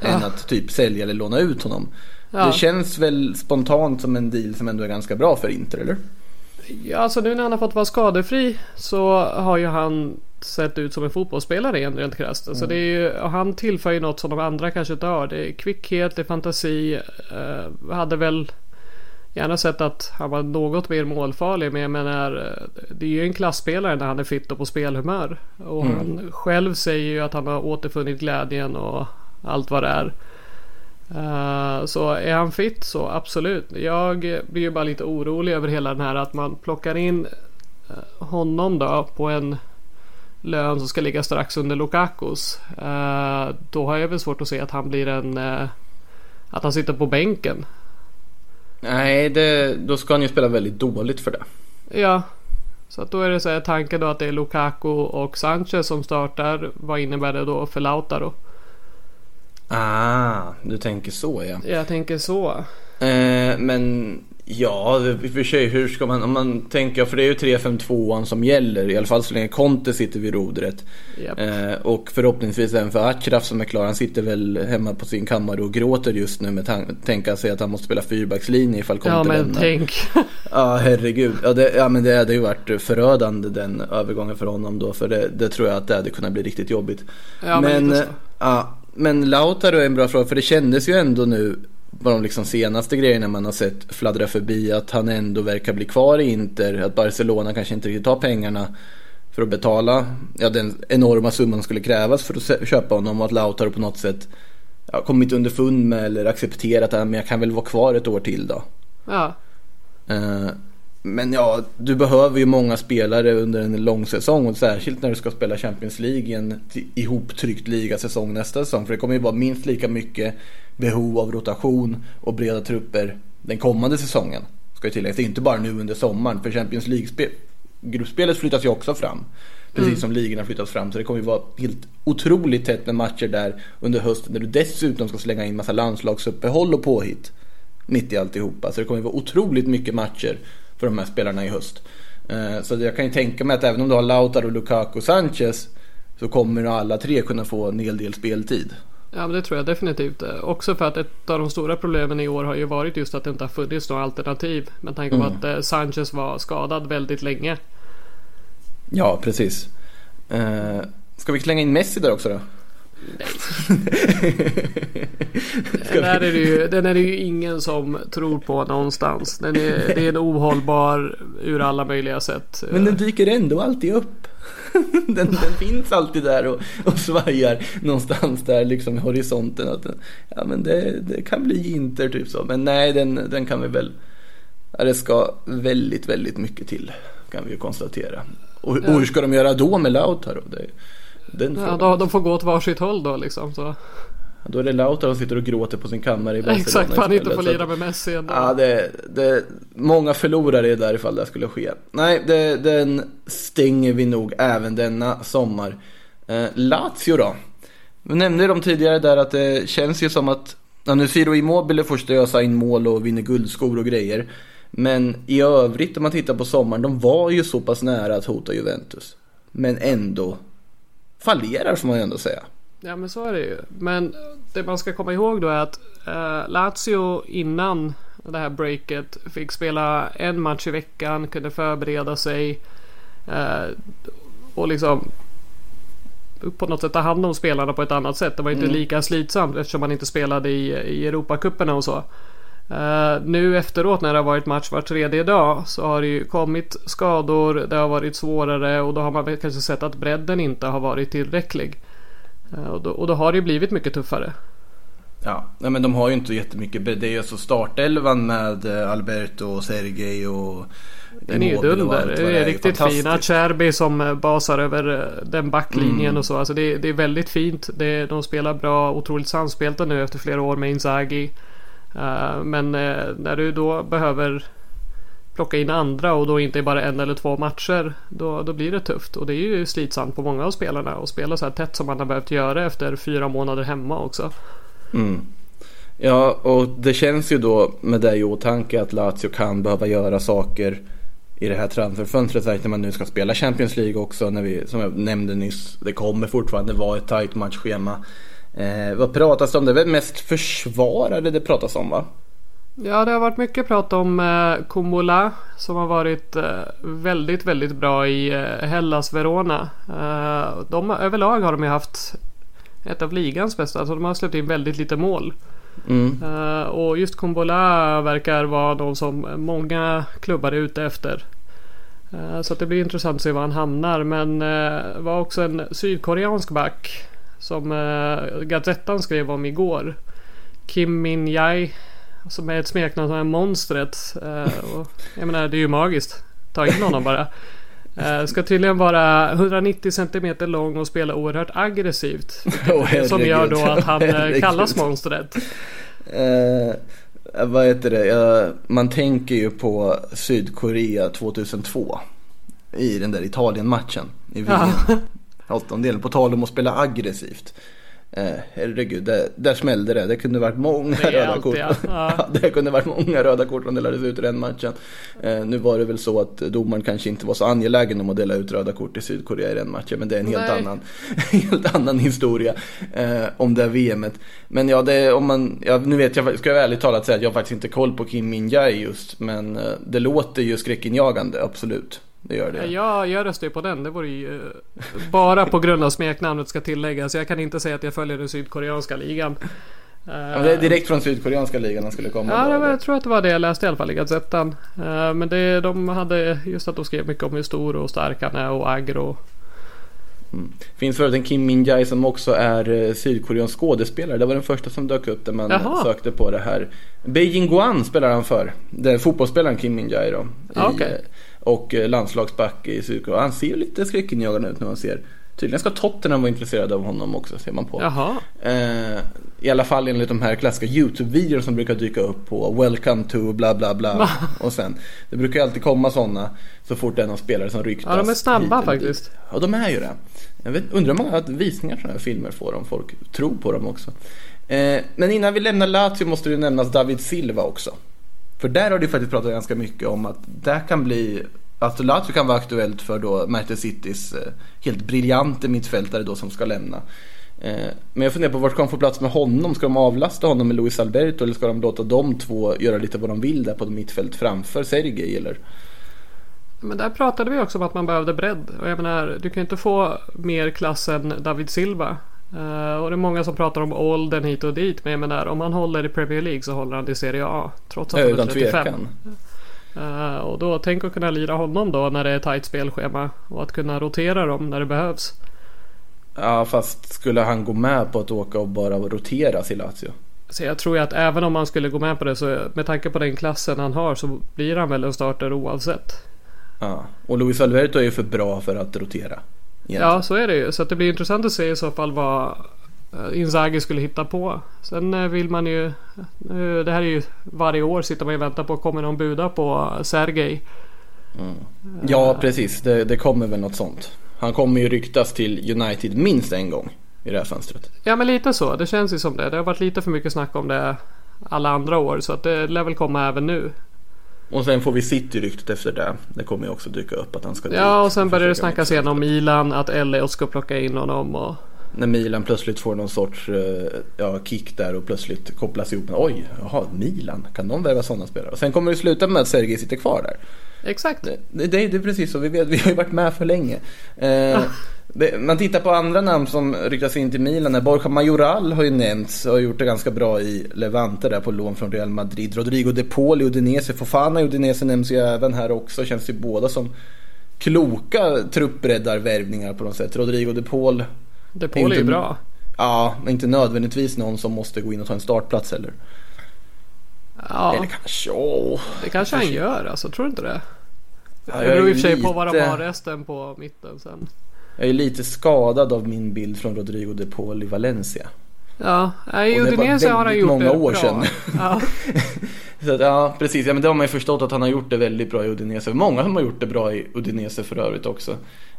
än att typ sälja eller låna ut honom. Ja. Det känns väl spontant som en deal som ändå är ganska bra för Inter, eller? Ja, alltså nu när han har fått vara skadefri så har ju han sett ut som en fotbollsspelare igen rent krasst. Alltså det är ju, han tillför ju något som de andra kanske inte har. Det är kvickhet, det är fantasi. Eh, hade väl gärna sett att han var något mer målfarlig. Men jag menar, eh, det är ju en klassspelare när han är fit och på spelhumör. Och han själv säger ju att han har återfunnit glädjen och allt vad det är. Eh, så är han fit så absolut. Jag blir ju bara lite orolig över hela den här att man plockar in eh, honom då på en lön som ska ligga strax under Lukakos. Eh, då har jag väl svårt att se att han blir en... eh, att han sitter på bänken. Nej, det, då ska han ju spela väldigt dåligt för det. Ja. Så att då är det så här tanken då att det är Lukaku och Sanchez som startar. Vad innebär det då för Lautaro? Ah, du tänker så ja. Jag tänker så. Eh, men Ja, i och för sig, hur ska man, om man tänker, för det är ju 3-5-2an som gäller, i alla fall så länge Conte sitter vid rodret. Japp. Eh, och förhoppningsvis även för Achraf som är klar, han sitter väl hemma på sin kammare och gråter just nu med tan- tänka sig att han måste spela fyrbackslinje ifall Conte Ja men lämnar. tänk. Ja, herregud. Ja, det, ja men det hade ju varit förödande den övergången för honom då, för det, det tror jag att det hade kunnat bli riktigt jobbigt. Ja, men lite så. ja, men Lautaro är en bra fråga, för det kändes ju ändå nu på de liksom senaste grejerna man har sett fladdra förbi att han ändå verkar bli kvar i Inter, att Barcelona kanske inte riktigt har pengarna för att betala ja, den enorma summan skulle krävas för att köpa honom och att Lautaro på något sätt ja, kommit underfund med eller accepterat att men jag kan väl vara kvar ett år till då. Ja. Eh, Men ja, du behöver ju många spelare under en lång säsong och särskilt när du ska spela Champions League i en ihoptryckt ligasäsong nästa säsong. För det kommer ju vara minst lika mycket behov av rotation och breda trupper den kommande säsongen. Ska ju tilläggas, det är inte bara nu under sommaren för Champions League-gruppspelet flyttas ju också fram. Precis som ligorna flyttas fram. Så det kommer ju vara helt otroligt tätt med matcher där under hösten. Där du dessutom ska slänga in massa landslagsuppehåll och påhitt mitt i alltihopa. Så det kommer att vara otroligt mycket matcher för de här spelarna i höst. Eh, Så jag kan ju tänka mig att även om du har Lautaro, Lukaku och Sanchez så kommer alla tre kunna få en hel del speltid. Ja men det tror jag definitivt. Också för att ett av de stora problemen i år har ju varit just att det inte har funnits några alternativ. Med tanke på att eh, Sanchez var skadad väldigt länge. Ja, precis. Eh, Ska vi slänga in Messi där också då? Den är, det ju, den är det ju ingen som tror på någonstans. Den är, det är en ohållbar ur alla möjliga sätt. Men den dyker ändå alltid upp. Den, den finns alltid där och, och svajar någonstans där liksom i horisonten. Att den, ja men det, det kan bli Inter typ så. Men nej den, den kan vi väl. Ja, det ska väldigt, väldigt mycket till. Kan vi ju konstatera. Och, och hur ska de göra då med Lautaro? Det, den Ja, de, de får gå åt varsitt håll då liksom. Så. Då är det Lautaro som sitter och gråter på sin kammare i Barcelona Exakt, han inte får lira med Messi ändå. Ja, det, det, många förlorare är där ifall det skulle ske. Nej, det, den stänger vi nog även denna sommar. Eh, Lazio då? Vi nämnde de tidigare där att det känns ju som att ja, nu Ciro Immobile får ösa in mål och vinner guldskor och grejer. Men i övrigt om man tittar på sommaren, de var ju så pass nära att hota Juventus. Men ändå fallerar får man ju ändå säga. Ja men så är det ju. Men det man ska komma ihåg då är att eh, Lazio innan det här breaket fick spela en match i veckan, kunde förbereda sig eh, och liksom på något sätt ta hand om spelarna på ett annat sätt. Det var inte lika slitsamt eftersom man inte spelade i, i Europacuperna och så. Eh, nu efteråt när det har varit match var tredje dag så har det ju kommit skador, det har varit svårare och då har man kanske sett att bredden inte har varit tillräcklig. Eh, Och då, och då har det ju blivit mycket tuffare. Ja, nej, men de har ju inte jättemycket bredd. Det är ju alltså startelvan med eh, Alberto och Sergej och Den är ju dunder. vad Det är riktigt fina. Cherby som eh, basar över den backlinjen Mm. och så. Alltså det, det är väldigt fint. Det, de spelar bra, otroligt samspelta nu efter flera år med Inzaghi. Eh, men eh, när du då behöver plocka in andra och då inte bara en eller två matcher. Då, då blir det tufft. Och det är ju slitsamt på många av spelarna. att spela så här tätt som man har behövt göra efter fyra månader hemma också. Mm. Ja, och det känns ju då med det i åtanke att Lazio kan behöva göra saker i det här transferfönstret särskilt när man nu ska spela Champions League också när vi, som jag nämnde nyss, det kommer fortfarande vara ett tajt matchschema. Eh, vad pratas det om? Det är väl mest försvarare det pratas om va? Ja, det har varit mycket prat om eh, Kumula som har varit eh, väldigt, väldigt bra i eh, Hellas Verona. Eh, de, överlag har de ju haft ett av ligans bästa. Alltså de har släppt in väldigt lite mål. Mm. Eh, och just Kumbola verkar vara någon som många klubbar är ute efter. Eh, så det blir intressant att se var han hamnar. Men eh, var också en sydkoreansk back som Gazettan skrev om igår. Kim Min Jae. Som är ett smeknamn som är monstret. Eh, och, jag menar det är ju magiskt. Ta in honom bara. Eh, ska tydligen vara 190 cm lång och spela oerhört aggressivt. Åh, som gör då att han eh, Herregud. kallas monstret. Eh, vad heter det? Ja, man tänker ju på Sydkorea 2002. I den där Italien-matchen i VM. Åttondelen. På tal om att spela aggressivt. Eh, herregud, där, där smällde det. Det kunde varit många röda kort. ja. Ja. det kunde varit många röda kort som delades ut i den matchen. Eh, nu var det väl så att domaren kanske inte var så angelägen om att dela ut röda kort i Sydkorea i den matchen. Men det är en helt Nej. annan, helt annan historia eh, om det här VMet. Men ja, det om man, ja, nu vet jag, ska jag ärligt talat säga att jag har faktiskt inte koll på Kim Min Jae just. Men eh, det låter ju skräckinjagande, absolut. Det gör det. Ja, jag röstar ju på den. Det vore ju eh, bara på grund av smeknamnet ska tilläggas. Jag kan inte säga att jag följer den sydkoreanska ligan. Ja, det är direkt från Sydkoreanska ligan han skulle komma. Ja, var, jag tror att det var det jag läste i alla fall i Gazettan. Eh, Men det, de hade just att de skrev mycket om hur stor och stark han är och aggro. Finns förut en Kim Min Jae som också är eh, sydkoreansk skådespelare. Det var den första som dök upp när man Jaha. sökte på det här. Beijing Guan spelar han för. Den fotbollsspelaren Kim Min Jae då. I, okej. Och eh, landslagsback i Sydkorea. Han ser ju lite skräckinjagande ut när man ser. Tydligen ska Tottenham vara intresserade av honom också ser man på. Jaha. Eh, I alla fall enligt de här klassiska YouTube-videor som brukar dyka upp på Welcome to bla bla bla. och sen. Det brukar ju alltid komma sådana så fort det är någon spelare som ryktas. Ja, de är snabba hit eller dit. faktiskt. Ja, de är ju det. Jag vet, undrar hur många visningar sådana här filmer får om folk tror på dem också. Eh, men innan vi lämnar Lazio måste det nämnas David Silva också. För där har det faktiskt pratat ganska mycket om att det kan bli att Lazio kan vara aktuellt för då Manchester Citys eh, helt briljante mittfältare då som ska lämna. Eh, men jag funderar på vart ska de få plats med honom? Ska de avlasta honom med Luis Alberto eller ska de låta de två göra lite vad de vill där på mittfält framför Sergej eller? Men där pratade vi också om att man behövde bredd. Och jag menar, du kan ju inte få mer klass än David Silva. Eh, och det är många som pratar om åldern hit och dit. Men jag menar, om han håller i Premier League så håller han i Serie A. Trots att han är Utan 35. tvekan. Eh, och då tänk att kunna lira honom då när det är tajt spelschema. Och att kunna rotera dem när det behövs. Ja fast skulle han gå med på att åka och bara roteras i Lazio? Så jag tror ju att även om man skulle gå med på det så med tanke på den klassen han har så blir han väl en starter oavsett. Ja. Och Luis Alberto är ju för bra för att rotera. Ja, så är det ju. Så att det blir intressant att se i så fall vad eh, Inzaghi skulle hitta på. Sen eh, vill man ju... eh, Det här är ju varje år sitter man ju och väntar på kommer någon buda på Sergej. Ja precis, det, det kommer väl något sånt. Han kommer ju ryktas till United minst en gång i det här fönstret. Ja men lite så. Det känns ju som det. Det har varit lite för mycket snack om det alla andra år. Så att det lär väl komma även nu. Och sen får vi City-ryktet efter det. Det kommer ju också dyka upp att han ska dit Ja och sen börjar det snackas igen om. Milan. Att Elliot ska plocka in honom. Och... När Milan plötsligt får någon sorts eh, ja, kick där och plötsligt kopplas ihop med oj, jaha, Milan, kan de värva sådana spelare? Och sen kommer det sluta med att Sergej sitter kvar där. Exakt. Det, det, det är precis så, vi, vet, vi har ju varit med för länge. Eh, det, man tittar på andra namn som ryktas in till Milan. Borja Majoral har ju nämnts och har gjort det ganska bra i Levante där på lån från Real Madrid. Rodrigo De Paul i Udinese, Fofana i Udinese nämns ju även här också. Känns ju båda som kloka truppbreddarvärvningar på något sätt. Rodrigo De Paul, Det Paul är ju bra. ja, men inte nödvändigtvis någon som måste gå in och ta en startplats heller. Ja, Eller kanske, åh. det kanske han gör alltså. Tror du inte det? Ja, Det beror i och för sig på vad de har resten på mitten sen. Jag är lite skadad av min bild från Rodrigo De Paul i Valencia. Ja, i Udinese har han gjort många det år bra. sedan. Ja. Så att, ja, precis. Ja, men det har man ju förstått att han har gjort det väldigt bra i Udinese. Många som har gjort det bra i Udinese för övrigt också.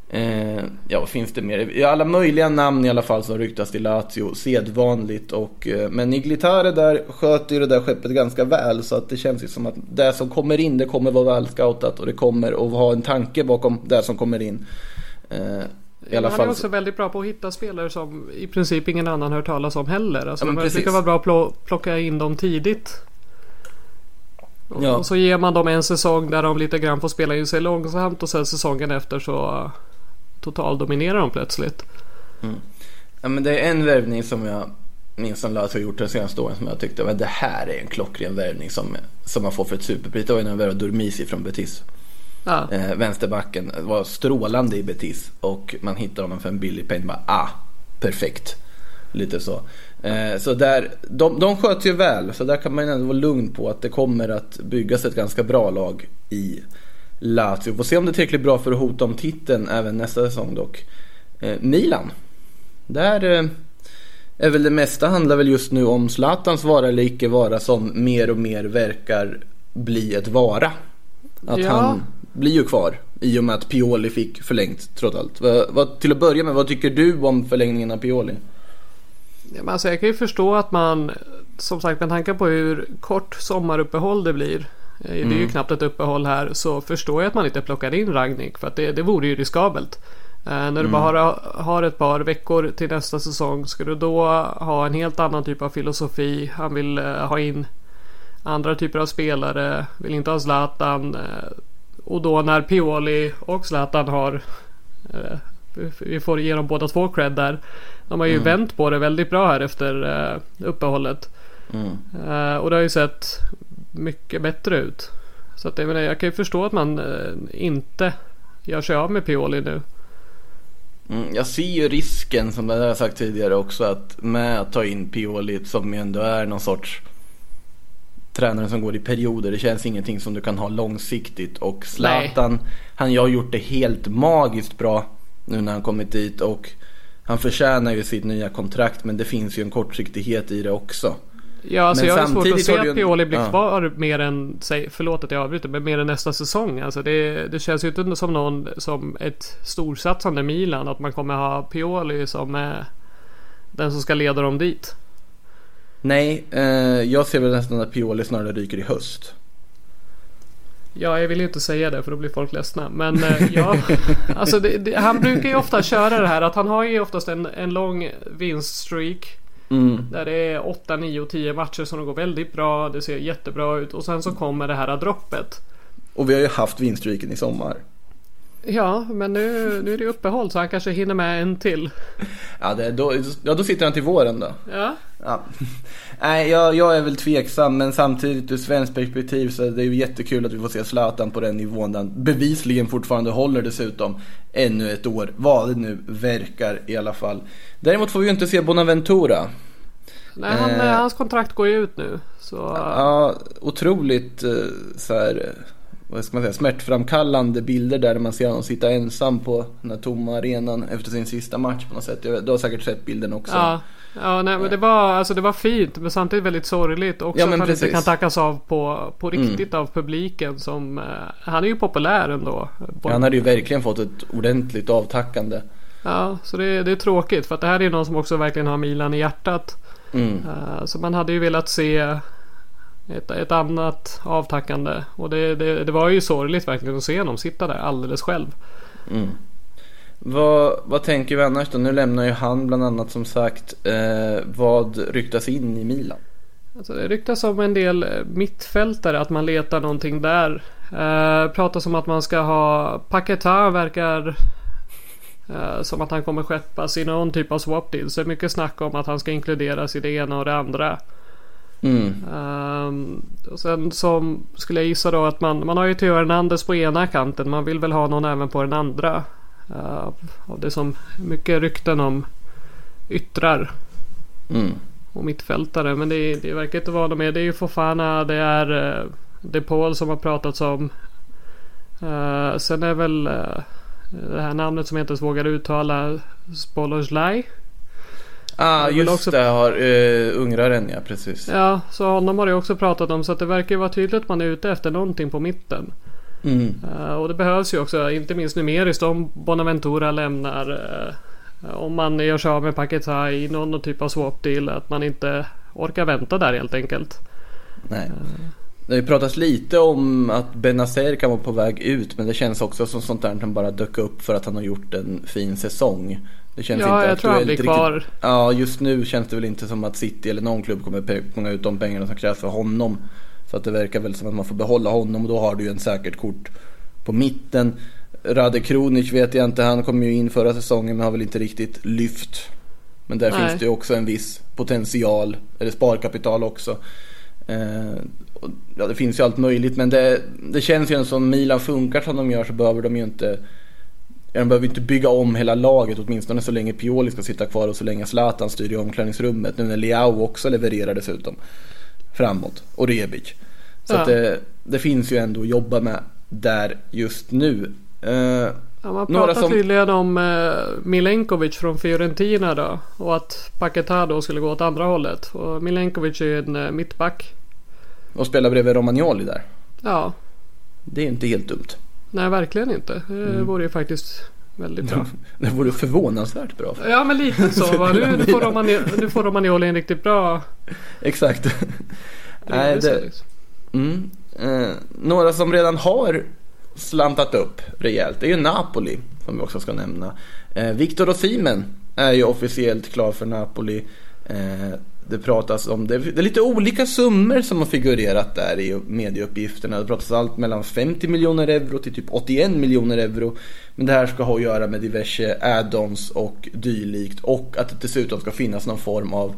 Eh, ja, vad finns det mer? Alla möjliga namn i alla fall som ryktas till Lazio. Sedvanligt. Och, eh, men Niglitare där sköter ju det där skeppet ganska väl. Så att det känns ju som att det som kommer in, det kommer vara väl scoutat. Och det kommer att ha en tanke bakom det som kommer in. Eh, I alla han är fall. också väldigt bra på att hitta spelare som i princip ingen annan hört talas om heller. Alltså, Ja, man brukar vara bra att plocka in dem tidigt. Och, Ja. och så ger man dem en säsong där de lite grann får spela in sig långsamt och sen säsongen efter så uh, totaldominerar de plötsligt. Ja, men det är en värvning som jag minns som Lazio har gjort de senaste åren som jag tyckte men det här är en klockren värvning som, som man får för ett superpris. Det var ju när de värvade Durmisi från Betis. Ja. Eh, vänsterbacken var strålande i Betis och man hittar honom för en billig peng. Bara, ah, perfekt. Lite så. Eh, så där, de, de sköter ju väl så där kan man ändå vara lugn på att det kommer att byggas ett ganska bra lag i Lazio. Får se om det är tillräckligt bra för att hota om titeln även nästa säsong dock. Eh, Milan. Där eh, är väl det mesta handlar väl just nu om Zlatans vara eller icke vara som mer och mer verkar bli ett vara. Att Ja. han blir ju kvar i och med att Pioli fick förlängt trots allt. Vad, vad, till att börja med, vad tycker du om förlängningen av Pioli? Ja, men alltså jag kan ju förstå att man, som sagt med tanke på hur kort sommaruppehåll det blir. eh, Det är ju knappt ett uppehåll här. Så förstår jag att man inte plockar in Ragnik. För att det, det vore ju riskabelt. Eh, när du bara har, har ett par veckor till nästa säsong. Ska du då ha en helt annan typ av filosofi. Han vill eh, ha in andra typer av spelare. Vill inte ha Zlatan. eh, och då när Pioli och Zlatan har eh, vi får ge dem båda två cred där. De har ju vänt på det väldigt bra här efter uh, uppehållet. Eh, och det har ju sett mycket bättre ut. Så att jag, menar, jag kan ju förstå att man eh, inte gör sig av med Pioli nu. Mm, jag ser ju risken som jag har sagt tidigare också att med att ta in Pioli som ändå är någon sorts tränare som går i perioder. Det känns ingenting som du kan ha långsiktigt och Zlatan han har gjort det helt magiskt bra nu när han kommit dit och han förtjänar ju sitt nya kontrakt men det finns ju en kortsiktighet i det också. Ja, alltså Men jag har svårt att se att Pioli blir ja. kvar mer än, säg, förlåt att jag avbryter, men mer än nästa säsong. Alltså det, det känns ju inte som någon, som ett storsatsande Milan, att man kommer ha Pioli som eh, den som ska leda dem dit. Nej, eh, jag ser väl nästan att Pioli snarare ryker i höst. Ja, jag vill ju inte säga det för då blir folk ledsna. Men eh, ja, alltså det, det, han brukar ju ofta köra det här att han har ju oftast en, en lång vinststreak. Där det är 8, 9 och 10 matcher som går väldigt bra. Det ser jättebra ut. Och sen så kommer det här droppet. Och vi har ju haft vinststreaken i sommar. Ja, men nu, nu är det uppehåll så han kanske hinner med en till. Ja, det, då, ja, då sitter han till våren då. Ja, Ja. Nej, jag, jag är väl tveksam men samtidigt ur svenskt perspektiv så är det ju jättekul att vi får se Zlatan på den nivån där han bevisligen fortfarande håller dessutom ännu ett år. Vad det nu verkar i alla fall. Däremot får vi ju inte se Bonaventura. nej, han, Eh. hans kontrakt går ju ut nu. Så Ja, otroligt eh, så här, vad ska man säga, smärtframkallande bilder där man ser honom sitta ensam på den här tomma arenan efter sin sista match på något sätt. Du har säkert sett bilden också. Ja, ja nej, men det var, alltså, det var fint men samtidigt väldigt sorgligt också Ja, men att han precis. inte kan tackas av på, på riktigt av publiken som eh, Han är ju populär ändå. På- Han hade ju verkligen fått ett ordentligt avtackande. Ja, så det, det är tråkigt för att det här är någon som också verkligen har Milan i hjärtat. Mm. Eh, så man hade ju velat se ett, ett annat avtackande. Och det, det, det var ju sorgligt verkligen att se honom sitta där alldeles själv. Vad, vad tänker vi annars då? Nu lämnar ju han bland annat som sagt. Eh, vad ryktas in i Milan? Alltså det ryktas om en del eh, mittfältare att man letar någonting där. Eh, pratas om att man ska ha Paketa verkar eh, som att han kommer skeppas i någon typ av swap deal. Så mycket snack om att han ska inkluderas i det ena och det andra. Mm. Ehm, och sen som skulle jag gissa då att man, man har ju Theo Hernandez på ena kanten. Man vill väl ha någon även på den andra. Uh, av det som mycket rykten om yttrar Mm. och mittfältare. Men det, det verkar inte vara något mer. Det är ju Fofana, det är uh, De Paul som har pratats om. Uh, sen är väl uh, det här namnet som jag inte ens vågar uttala. Spolozlaj. Ah, just också- det. Har, uh, ungraren ja, precis. Ja, så honom har det också pratat om. Så att det verkar ju vara tydligt att man är ute efter någonting på mitten. Mm. Eh, och det behövs ju också, inte minst numeriskt om Bonaventura lämnar. eh, om man gör sig av med Paketa i någon typ av swap deal. Att man inte orkar vänta där helt enkelt. Nej. Det har ju pratats lite om att Benazer kan vara på väg ut men det känns också som sånt där som bara dök upp för att han har gjort en fin säsong. Det känns Ja, inte jag tror han blir kvar. Riktigt. Ja, just nu känns det väl inte som att City eller någon klubb kommer punga ut de pengarna som krävs för honom. Så att det verkar väl som att man får behålla honom och då har du ju en säkert kort på mitten. Rade Kronic vet jag inte, han kom ju in förra säsongen men har väl inte riktigt lyft. Men där Nej. finns det ju också en viss potential, eller sparkapital också. Eh, ja, det finns ju allt möjligt men det, det känns ju som Milan funkar som de gör så behöver de ju inte de behöver inte bygga om hela laget åtminstone så länge Pioli ska sitta kvar och så länge Zlatan styr i omklädningsrummet. Nu när Leao också levererar dessutom framåt och Rebic. Så Ja. att det, det finns ju ändå att jobba med där just nu. Ja, man pratar som- tydligen om eh, Milenkovic från Fiorentina då. Och att Paketa då skulle gå åt andra hållet. Och Milenkovic är ju en eh, mittback. och spela bredvid Romagnoli där. Ja, Det är inte helt dumt. nej verkligen inte. Det Mm. vore ju faktiskt väldigt bra. Det vore förvånansvärt bra. Ja men lite så va. Nu, nu, får Romani, nu får Romagnoli en riktigt bra Exakt. Nej, det, liksom. mm. eh, några som redan har slantat upp rejält det är ju Napoli som vi också ska nämna. Eh, Victor Osimhen är ju officiellt klar för Napoli. Eh, det pratas om, det, det är lite olika summor som har figurerat där i medieuppgifterna. Det pratas allt mellan 50 miljoner euro till typ 81 miljoner euro. Men det här ska ha att göra med diverse add-ons och dylikt. Och att det dessutom ska finnas någon form av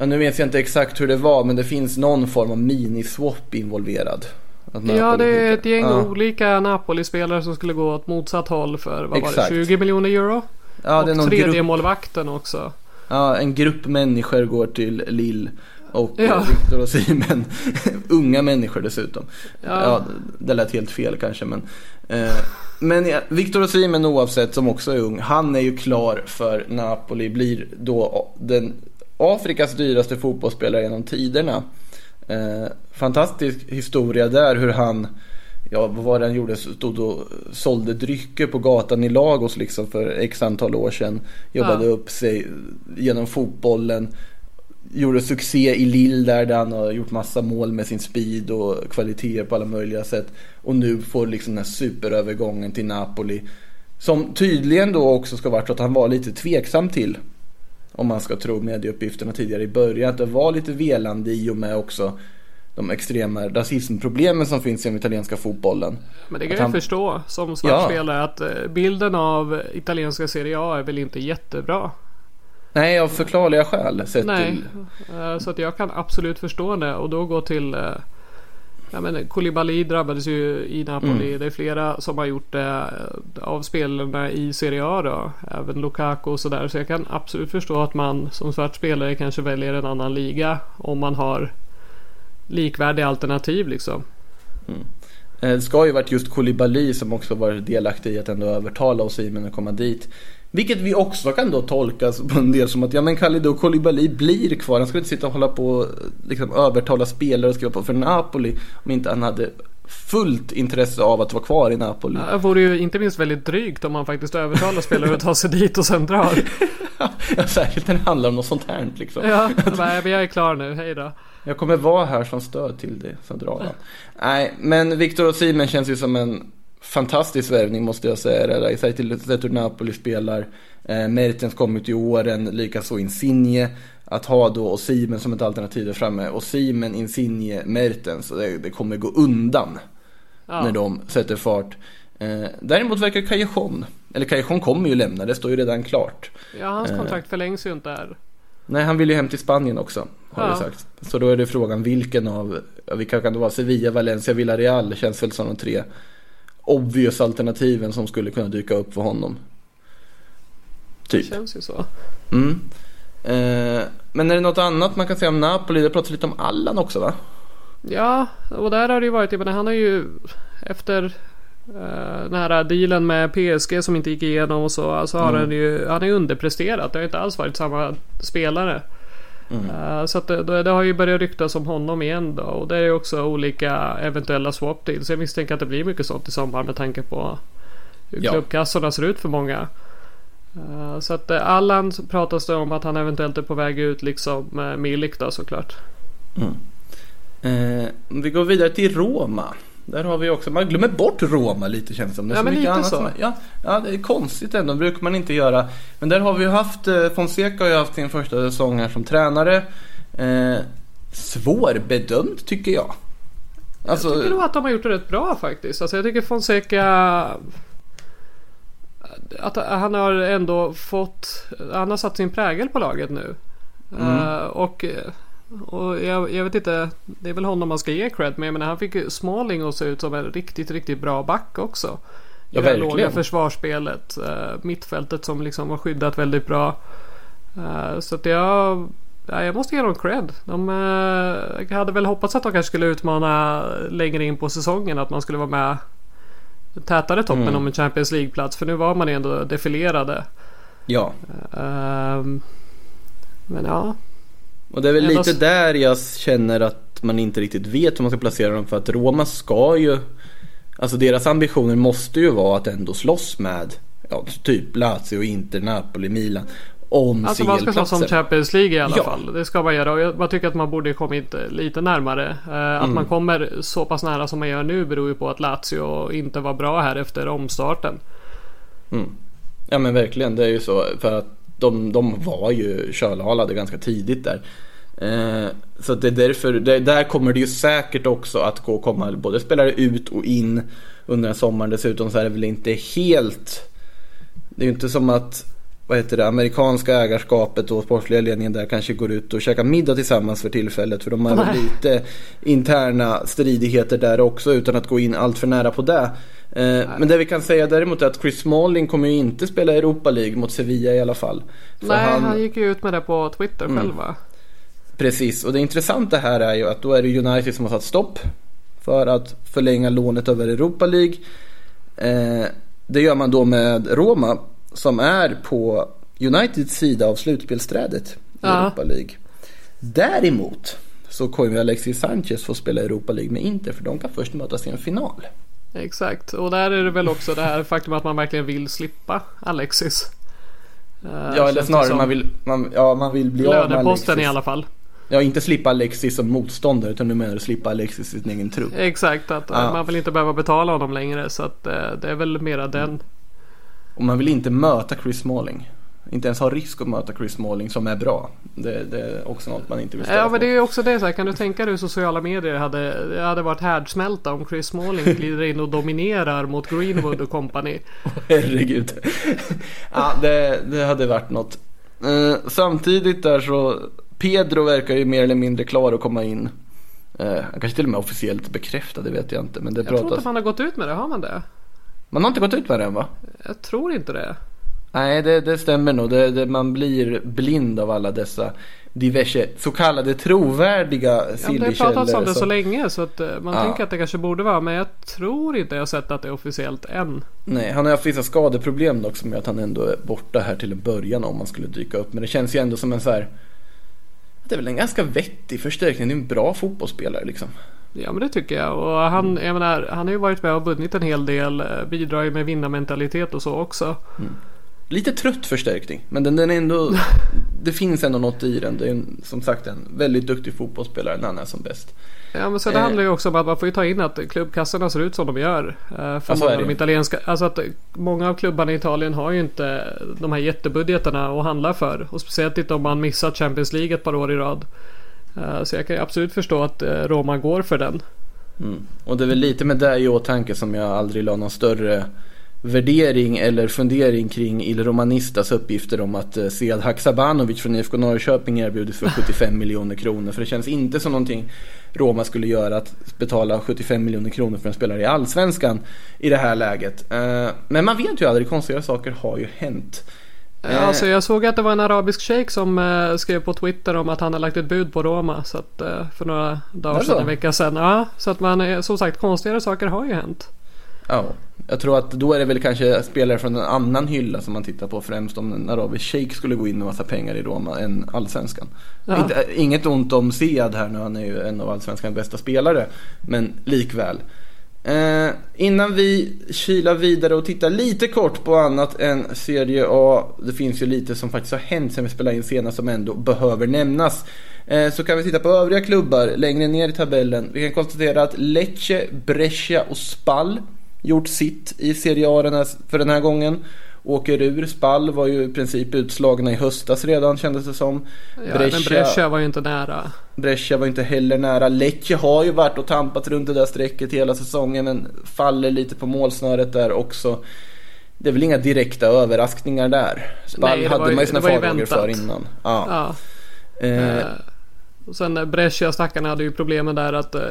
Ja, nu vet jag inte exakt hur det var men det finns någon form av mini-swap involverad. Ja det är ett gäng ja. olika Napoli-spelare som skulle gå åt motsatt håll för vad var det, Exakt. 20 miljoner euro? Ja, och någon tredje grupp, målvakten också. ja, en grupp människor går till Lille och Ja. ja. Victor och Simen, unga människor dessutom. Ja. Ja, det lät helt fel kanske men. Eh, men ja, Victor och Simen oavsett som också är ung, han är ju klar för Napoli, blir då den Afrikas dyraste fotbollsspelare genom tiderna. Eh, fantastisk historia där hur han Ja, vad var det han gjorde? Stod och sålde drycker på gatan i Lagos liksom för x antal år sedan. Jobbade Ja. upp sig genom fotbollen. Gjorde succé i Lille där, där han har gjort massa mål med sin speed och kvaliteter på alla möjliga sätt. Och nu får liksom den här superövergången till Napoli. Som tydligen då också ska varit så att han var lite tveksam till. Om man ska tro medieuppgifterna tidigare i början. Att det var lite velande i och med också de extrema rasismproblemen som finns i den italienska fotbollen. Men det kan Att jag han- förstå som svart spelare att eh, bilden av italienska Serie A är väl inte jättebra. Nej, av förklarliga skäl. Sett Nej, till... eh, så att jag kan absolut förstå det och då gå till eh, Ja men Koulibaly drabbades ju i Napoli. Mm. Det är flera som har gjort det eh, av spelarna i Serie A då. Även Lukaku och sådär. Så jag kan absolut förstå att man som svart spelare kanske väljer en annan liga. Om man har likvärdiga alternativ liksom. Eh, Det ska ju varit just Koulibaly som också varit delaktig i att ändå övertala Osimhen att komma dit. Vilket vi också kan då tolkas på en del som att ja men Kalidou Koulibaly blir kvar. Han skulle inte sitta och hålla på och liksom övertala spelare och skriva på för Napoli om inte han hade fullt intresse av att vara kvar i Napoli. Det vore ju inte minst väldigt drygt om man faktiskt övertalar spelare att ta sig dit och sen drar. Ja, särskilt när det handlar om något sånt här liksom. Ja, nej, men jag är klar nu. Hej då. Jag kommer vara här som stöd till det, så drar han. Nej, men Victor Osimhen känns ju som en fantastisk värvning måste jag säga. Hur Napoli spelar. Eh, Mertens kommer till åren, likaså Insigne. Att ha då Osimhen som ett alternativ där framme. Osimhen, Insigne, Mertens. Det, det kommer gå undan Ja. när de sätter fart. Eh, däremot verkar Callejon, eller Callejon kommer ju lämna, det står ju redan klart. Ja, hans kontrakt förlängs ju inte här. Nej, han vill ju hem till Spanien också, har Ja. det sagt. Så då är det frågan vilken av, vilka kan det vara? Sevilla, Valencia, Villarreal känns väl som de tre obvious alternativen som skulle kunna dyka upp för honom. Det Typ. känns ju så. Mm. Eh, men är det något annat man kan säga om Napoli? Det pratas lite om Allan också va? Ja, och där har det ju varit, jag menar, han har ju efter uh, den här dealen med PSG som inte gick igenom och så, alltså har han ju, han ju underpresterat. Det har inte alls varit samma spelare. Eh, så att det, det, har ju börjat ryktas om honom igen då. Och det är ju också olika eventuella swap deals. Jag misstänker att det blir mycket sånt i sommar med tanke på hur Ja. klubbkassorna ser ut för många. Eh, så att uh, Allan pratas det om att han eventuellt är på väg ut liksom med Milik då såklart. Eh, om vi går vidare till Roma. Där har vi också, man glömmer bort Roma lite känns det som. Det är Ja, men lite så. som- ja, ja, det är konstigt ändå, det brukar man inte göra. Men där har vi ju haft, eh, Fonseca har ju haft sin första säsong här som tränare. Eh, svårbedömt tycker jag. Alltså, Jag tycker nog att de har gjort det rätt bra faktiskt. Alltså jag tycker Fonseca... Att han har ändå fått... Han har satt sin prägel på laget nu. Eh, och och jag, jag vet inte, det är väl honom man ska ge cred men jag menar, han fick ju Smalling att se ut som en riktigt, riktigt bra back också. I Ja, det verkligen. låga försvarsspelet. Uh, mittfältet som liksom har skyddat väldigt bra. Eh, så att jag... Ja, jag måste ge dem cred. De eh, hade väl hoppats att de kanske skulle utmana längre in på säsongen. Att man skulle vara med tätare toppen Mm. om en Champions League-plats. För nu var man ju ändå defilerade. ja. Men ja. Och det är väl Ändå lite s- där jag känner att man inte riktigt vet hur man ska placera dem. För att Roma ska ju, alltså deras ambitioner måste ju vara att ändå slåss med ja, typ Lazio, Inter, Napoli, Milan om Alltså man ska slåss om. Champions League i alla Ja. fall. Det ska man göra och jag tycker att man borde kommit lite närmare. Eh, Mm. Att man kommer så pass nära som man gör nu beror ju på att Lazio inte var bra här efter omstarten. Ja men verkligen, det är ju så. För att de, de var ju kölhalade ganska tidigt där. Eh, så det är därför, det, där kommer det ju säkert också att gå komma både spelare ut och in under den sommaren. Dessutom så är det väl inte helt, det är ju inte som att vad heter det, amerikanska ägarskapet och sportsliga ledningen där kanske går ut och käkar middag tillsammans för tillfället. För de har lite interna stridigheter där också utan att gå in allt för nära på det. Eh, men det vi kan säga däremot är att Chris Smalling kommer ju inte spela Europa League mot Sevilla i alla fall. Nej, han... gick ju ut med det på Twitter Mm. själv va? Precis, och det intressanta här är ju att då är det United som har satt stopp för att förlänga lånet över Europa League. Eh, det gör man då med Roma som är på Uniteds sida av slutspelsträdet i Ja. Europa League. Däremot så kommer Alexis Sanchez få spela Europa League med Inter för de kan först mötas i en final. Exakt, och där är det väl också det här faktum att man verkligen vill slippa Alexis. Eh, Ja, eller snarare man vill, man, ja, man vill bli av med Löneposten Alexis. i alla fall. Ja, inte slippa Alexis som motståndare utan nu menar du slippa Alexis i sin egen trupp. Exakt, att eh, Ja. man vill inte behöva betala honom längre så att eh, det är väl mera den. Och man vill inte möta Chris Smalling. Inte ens ha risk att möta Chris Smalling som är bra. Det, det är också något man inte vill ställa Ja men det är också det så här, kan du tänka dig hur sociala medier hade, det hade varit härdsmälta om Chris Smalling glider in och dominerar mot Greenwood och company. Herregud. ja, det, det hade varit något. Eh, samtidigt där så Pedro verkar ju mer eller mindre klar att komma in. Eh, han kanske till och med officiellt bekräftad, det vet jag inte. Men det Jag tror inte pratas. man har gått ut med det, har man det? Man har inte gått ut med det än va? Jag tror inte det. Nej, det, det stämmer nog. Det, det, man blir blind av alla dessa diverse så kallade trovärdiga Ja, men det har pratats om det så länge så att eh, man Ja. tänker att det kanske borde vara. Men jag tror inte jag har sett att det är officiellt än. Nej, han har haft vissa skadeproblem dock som gör att han ändå är borta här till en början om han skulle dyka upp. Men det känns ju ändå som en så här. Det är väl en ganska vettig förstärkning. Det är en bra fotbollsspelare liksom. Ja men det tycker jag. Och han, jag menar, han har ju varit med och vunnit en hel del. eh, Bidrar ju med vinnarmentalitet och så också. Lite trött förstärkning, men den, den är ändå... det finns ändå något i den. Det är en, som sagt en väldigt duktig fotbollsspelare när han är som bäst. Ja men så det Eh. handlar ju också om att man får ju ta in att klubbkassorna ser ut som de gör. Eh, För Ja, många av italienska, alltså att många av klubbarna i Italien har ju inte de här jättebudgeterna att handla för. Och speciellt inte om man missat Champions League ett par år i rad. Eh, Så jag kan ju absolut förstå att eh, Roma går för den. Mm. Och det är väl lite med det i åtanke som jag aldrig la någon större värdering eller fundering kring Il Romanistas uppgifter om att eh, Sead Haksabanovic från IFK Norrköping erbjudits för 75 miljoner kronor. För det känns inte som någonting Roma skulle göra att betala 75 miljoner kronor för en spelare i Allsvenskan i det här läget. Eh, Men man vet ju aldrig, konstiga saker har ju hänt. Eh, Alltså jag såg att det var en arabisk shejk som eh, skrev på Twitter om att han har lagt ett bud på Roma. Så att, eh, för några dagar sedan, en vecka sedan. Ja, så att man, som sagt, konstigare saker har ju hänt. Ja, jag tror att då är det väl kanske spelare från en annan hylla som man tittar på främst om en arabisk shejk skulle gå in med massa pengar i Roma än allsvenskan. Ja. Inte, inget ont om Sead här nu, han är ju en av allsvenskans bästa spelare. Men likväl. Eh, innan vi kilar vidare och tittar lite kort på annat än Serie A. Det finns ju lite som faktiskt har hänt sen vi spelade in senast som ändå behöver nämnas. Eh, så kan vi titta på övriga klubbar längre ner i tabellen. Vi kan konstatera att Lecce, Brescia och Spal gjort sitt i Serie A för den här gången. Åker ur. Spal var ju i princip utslagna i höstas redan kändes det som. Ja, Men Brescia var ju inte nära. Brescia var inte heller nära. Lecce har ju varit och tampat runt det där strecket hela säsongen men faller lite på målsnöret där också. Det är väl inga direkta överraskningar där. Spal Nej, hade ju- man ju sina ju farhågor för innan. Ja. Ja. Eh, Eh, och sen eh, Brescia stackarna hade ju problemen där att eh,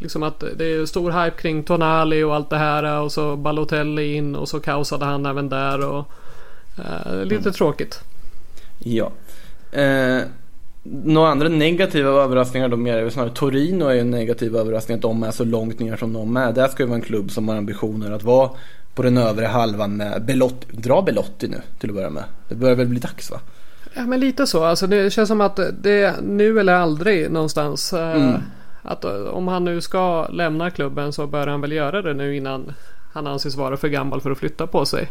Liksom att det är stor hype kring Tonali och allt det här och så Balotelli in och så kaosade han även där och eh, Lite Mm. tråkigt. Ja. Eh, några andra negativa överraskningar då är snarare Torino är ju en negativ överraskning att de är så långt ner som de är. Där ska ju vara en klubb som har ambitioner att vara på den övre halvan med Belotti. Dra Belotti nu till att börja med. Det börjar väl bli dags va? Ja men lite så. Alltså det känns som att det är nu eller aldrig någonstans. Eh, Mm. Att eh, om han nu ska lämna klubben så bör han väl göra det nu innan han anses vara för gammal för att flytta på sig.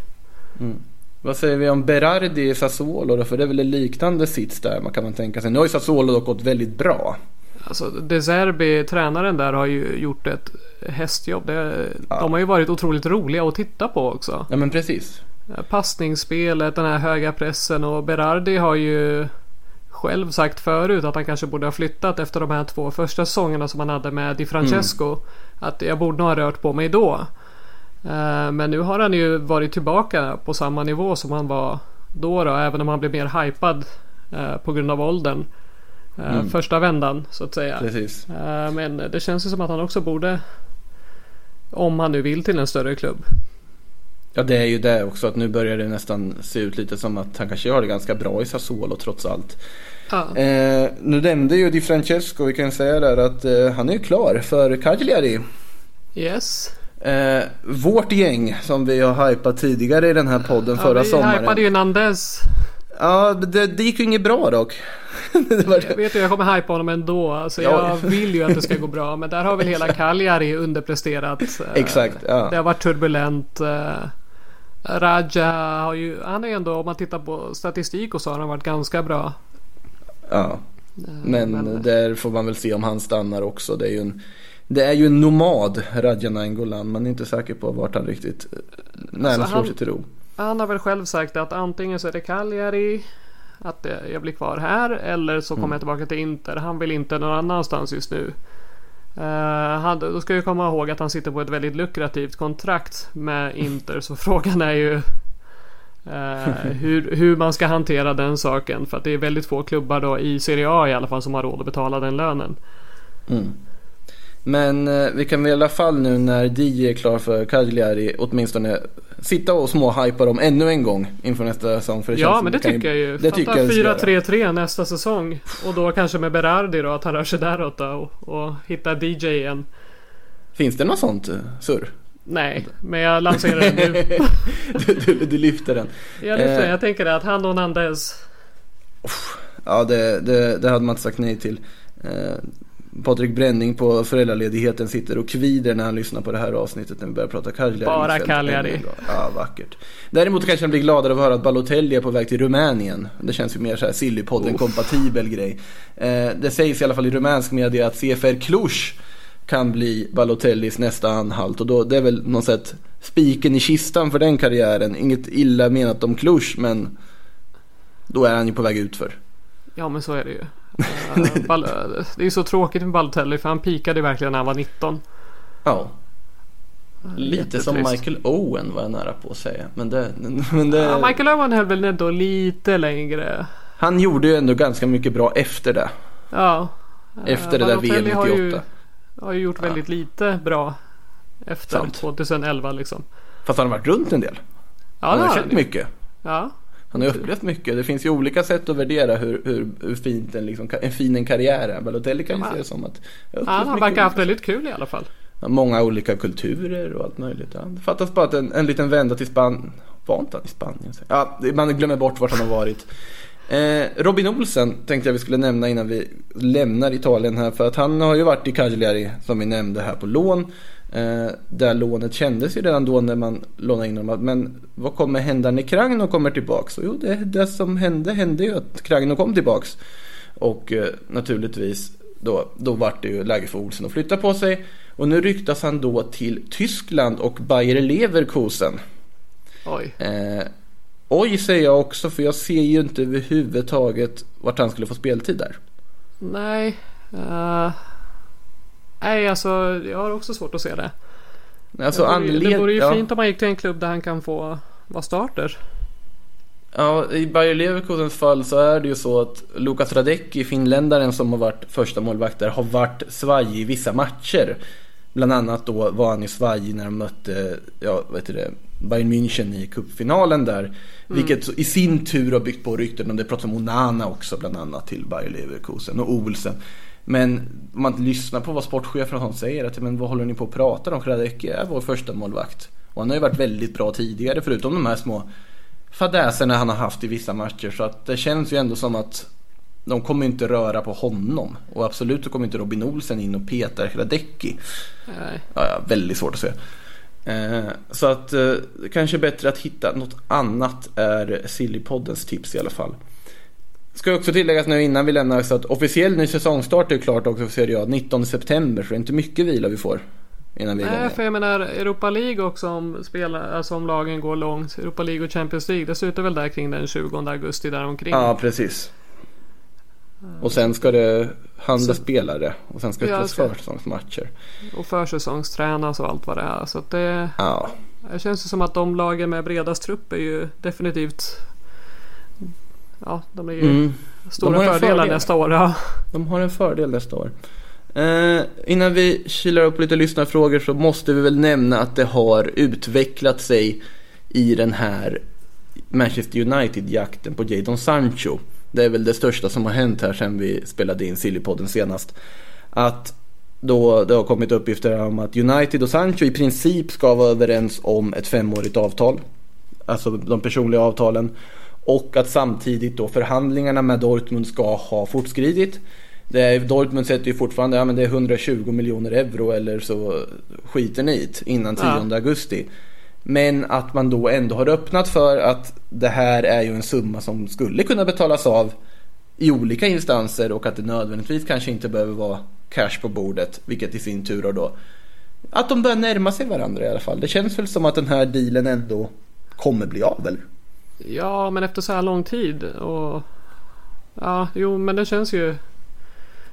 Vad säger vi om Berardi i Sassuolo då? För det är väl en liknande sits där man kan man tänka sig. Nu har ju Sassuolo dock gått väldigt bra. Alltså De Zerbi, tränaren där, har ju gjort ett hästjobb. Det, De har ju varit otroligt roliga att titta på också. Ja men precis. Passningsspelet, den här höga pressen och Berardi har ju själv sagt förut att han kanske borde ha flyttat efter de här två första säsongerna som han hade med Di Francesco. Att jag borde nog ha rört på mig då. Eh, Men nu har han ju varit tillbaka på samma nivå som han var då, då även om han blev mer hypad eh, på grund av åldern. Eh, Första vändan så att säga. Precis. Men det känns ju som att han också borde om han nu vill till en större klubb. Ja det är ju det också att nu börjar det nästan se ut lite som att han kanske har det ganska bra i Sassuolo trots allt. Ja. Eh, nu nämnde ju Di Francesco, vi kan säga där att eh, han är ju klar för Cagliari. Yes. Eh, vårt gäng som vi har hypat tidigare i den här podden förra ja, vi sommaren. hypade ju Nandes. Ja, det, det gick ju inget bra dock. det Jag vet ju, jag kommer hypa honom ändå. Alltså, Ja. Jag vill ju att det ska gå bra. Men där har väl hela Cagliari underpresterat. eh, Exakt, ja. Det har varit turbulent. eh, Raja har ju, han är ändå, om man tittar på statistik och så har han varit ganska bra. Ja. Men, men- där får man väl se om han stannar också. Det är ju en, det är ju en nomad, Radja Nainggolan. Man är inte säker på vart han riktigt eh, när han Alltså, slår han- sig till ro. Han har väl själv sagt att antingen så är det Cagliari. Att jag blir kvar här eller så kommer jag tillbaka till Inter. Han vill inte någon annanstans just nu. Eh, han, då ska jag komma ihåg att han sitter på ett väldigt lukrativt kontrakt med Inter. Så frågan är ju eh, hur, hur man ska hantera den saken. För att det är väldigt få klubbar då i Serie A i alla fall som har råd att betala den lönen. Men eh, vi kan väl i alla fall nu när Di är klar för Cagliari åtminstone sitta och småhypa dem ännu en gång inför nästa säsong. För det Ja men det tycker jag ju. Det. Fatta 4-3-3 nästa säsong. Och då kanske med Berardi då att han rör sig däråt då och, och hittar DJ igen. Finns det något sånt eh, surr? Nej, men jag lanserar den nu. du, du, du lyfter den. Jag, lyfter, Eh. jag tänker att han och Nandes. Ja, det, det, det hade man inte sagt nej till. Eh, Patrik Bränning på föräldraledigheten sitter och kvider när han lyssnar på det här avsnittet när vi börjar prata Cagliari. Bara. Cagliari. Ja, vackert. Däremot kanske han blir gladare av att höra att Balotelli är på väg till Rumänien. Det känns ju mer så här Sillypodden kompatibel grej. Eh, det sägs i alla fall i rumänsk media att CFR Cluj kan bli Balotellis nästa anhalt och då, det är väl något sätt spiken i kistan för den karriären. Inget illa menat om Cluj men då är han ju på väg utför. Ja men så är det ju. Eh, eh, det är ju så tråkigt med Balotelli för han pikade verkligen när han var 19. Ja. Lite som. Michael Owen var jag nära på att säga. Men det, men det, Ja, Michael Owen höll väl ändå lite längre. Han gjorde ju ändå ganska mycket bra efter det. Ja. Eh, Efter det där VM har ju, 98. Har ju gjort väldigt lite bra. Efter Sant. 2011 liksom. Fast han har varit runt en del. Ja, han har ju. mycket. Ja. Han har upplevt mycket. Det finns ju olika sätt att värdera hur, hur, hur fint en, liksom, en fin en karriär är. Balotelli kan ju Ja. se det som att Ja, han verkar ha haft väldigt kul i alla fall. Många olika kulturer och allt möjligt. Ja. Det fattas bara att en, en liten vända till Spanien. Var inte han i Spanien? Ja, man glömmer bort vart han har varit. Eh, Robin Olsen tänkte jag vi skulle nämna innan vi lämnar Italien här. För att han har ju varit i Cagliari som vi nämnde här på lån. Eh, där lånet kändes ju redan då när man lånade in honom. Men vad kommer hända när Kragno kommer tillbaks? Och jo, det, det som hände hände ju att Kragno kom tillbaks. Och eh, naturligtvis då, då vart det ju läge för Olsen att flytta på sig. Och nu ryktas han då till Tyskland och Bayer Leverkusen. Oj. Oj säger jag också för jag ser ju inte överhuvudtaget vart han skulle få speltid där. Nej. eh, nej, alltså jag har också svårt att se det. Alltså, det, vore, ju- det anled- vore ju ja. fint om man gick till en klubb där han kan få vara starter. Ja, i Bayer Leverkusens fall så är det ju så att Lukas Radecki, finländaren som har varit första målvakt där, har varit svajig i vissa matcher. Bland annat då var han ju svajig när de mötte, ja vad heter det, Bayern München i cupfinalen där. Vilket i sin tur har byggt på rykten och det pratas om Onana också bland annat till Bayer Leverkusen och Olsen. Men om man lyssnar på vad sportchefen och sånt säger att men vad håller ni på att prata om? Radecki är vår första målvakt. Och han har ju varit väldigt bra tidigare förutom de här små fadäserna han har haft i vissa matcher. Så att det känns ju ändå som att de kommer inte röra på honom. Och absolut så kommer inte Robin Olsen in och petar Radecki. Nej. Ja, ja, väldigt svårt att se. Eh, så att eh, kanske bättre att hitta något annat är Sillypoddens tips i alla fall. Ska också tilläggas nu innan vi lämnar så att officiell ny säsongstart är klart också för Serie A 19 september så det är inte mycket vila vi får innan vi igång. Nej, igen. för jag menar Europa League också om, spela, alltså om lagen går långt. Europa League och Champions League. Det slutar väl där kring den 20 augusti däromkring. Ja, precis. Och sen ska det handla spelare och sen ska det spelas försäsongsmatcher. Och försäsongstränas och allt vad det är. Så det, Ja, det känns ju som att de lagen med bredast trupp är ju definitivt Ja, de är ju mm. stora fördelar fördel. nästa år. Ja. de har en fördel nästa år. Eh, innan vi kilar upp lite lyssnarfrågor så måste vi väl nämna att det har utvecklat sig i den här Manchester United-jakten på Jadon Sancho. Det är väl det största som har hänt här sedan vi spelade in Sillypodden senast. Att då det har kommit uppgifter om att United och Sancho i princip ska vara överens om ett femårigt avtal. Alltså de personliga avtalen. Och att samtidigt då förhandlingarna med Dortmund ska ha fortskridit. Det är, Dortmund sätter ju fortfarande, ja men det är 120 miljoner euro eller så skiter ni i det innan 10 Ja. augusti. Men att man då ändå har öppnat för att det här är ju en summa som skulle kunna betalas av i olika instanser och att det nödvändigtvis kanske inte behöver vara cash på bordet, vilket i sin tur då att de börjar närma sig varandra i alla fall. Det känns väl som att den här dealen ändå kommer bli av eller? ja, men efter så här lång tid och Ja, jo, men det känns ju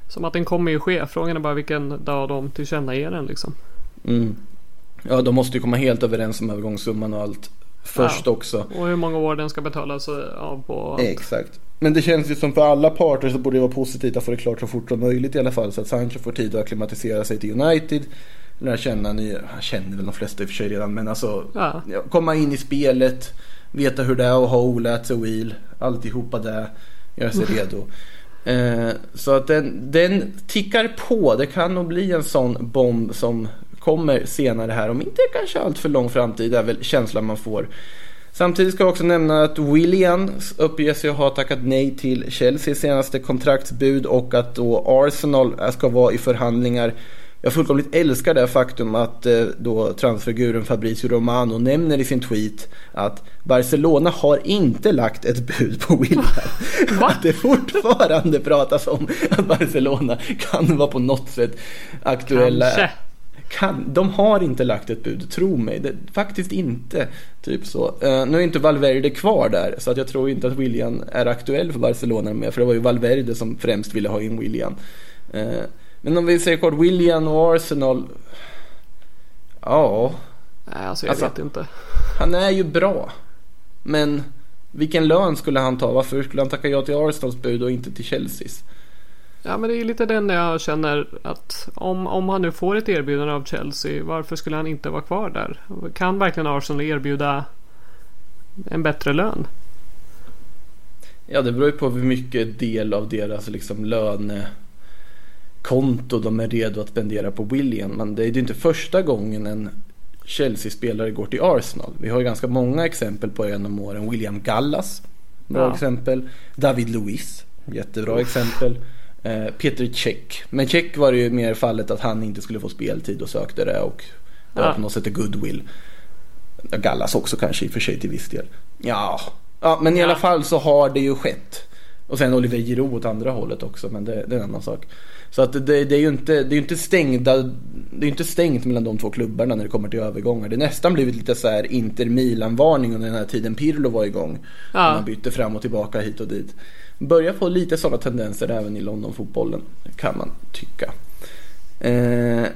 som att den kommer ju ske. Frågan är bara vilken dag de tillkännager den liksom. Mm. Ja, de måste ju komma helt överens om övergångssumman och allt först Ja. också. Och hur många år den ska betalas av på. allt. Exakt. Men det känns ju som för alla parter så borde det vara positivt att få det klart så fort som möjligt i alla fall. Så att Sancho får tid att akklimatisera sig till United. Lära känna nya, han känner väl de flesta i och för sig redan men alltså Ja. komma in i spelet. Veta hur det är att ha Oläts och Wheel. Alltihopa det. Göra sig redo. Eh, så att den, den tickar på. Det kan nog bli en sån bomb som kommer senare här. Om inte kanske allt för lång framtid. Är väl känslan man får. Samtidigt ska jag också nämna att William uppger sig ha tackat nej till Chelseas senaste kontraktsbud och att då Arsenal ska vara i förhandlingar. Jag fullkomligt älskar det faktum att eh, då transferguren Fabrizio Romano nämner i sin tweet att Barcelona har inte lagt ett bud på William. att det fortfarande pratas om att Barcelona kan vara på något sätt aktuella. Kanske. Kan, de har inte lagt ett bud, tro mig. Det, faktiskt inte. Typ så. Eh, nu är inte Valverde kvar där, så att jag tror inte att William är aktuell för Barcelona mer. För det var ju Valverde som främst ville ha in William. Eh, men om vi säger kort, William och Arsenal. Ja, Nej, alltså jag Alltså- vet inte. han är ju bra. Men vilken lön skulle han ta? Varför skulle han tacka ja till Arsenals bud och inte till Chelseas? Ja men det är lite den jag känner att om, om han nu får ett erbjudande av Chelsea varför skulle han inte vara kvar där? Kan verkligen Arsenal erbjuda en bättre lön? Ja, det beror ju på hur mycket del av deras liksom lönekonto de är redo att spendera på William. Men det är ju inte första gången en Chelsea-spelare går till Arsenal. Vi har ju ganska många exempel på genom åren. William Gallas, bra Ja. exempel. David Luiz, jättebra exempel. Eh, Peter Cech. Men Cech var det ju mer fallet att han inte skulle få speltid och sökte det och det var Ja. på något sätt goodwill. Gallas också kanske i och för sig till viss del. Ja, ja men i alla fall så har det ju skett. Och sen Oliver Giroud åt andra hållet också, men det, det är en annan sak. Så att det, det är ju inte, det är inte stängda, det är inte stängt mellan de två klubbarna när det kommer till övergångar. Det är nästan blivit lite så här Inter Milan-varning under den här tiden Pirlo var igång. Ja. Man bytte fram och tillbaka hit och dit. Börjar få lite sådana tendenser även i Londonfotbollen, kan man tycka. Eh,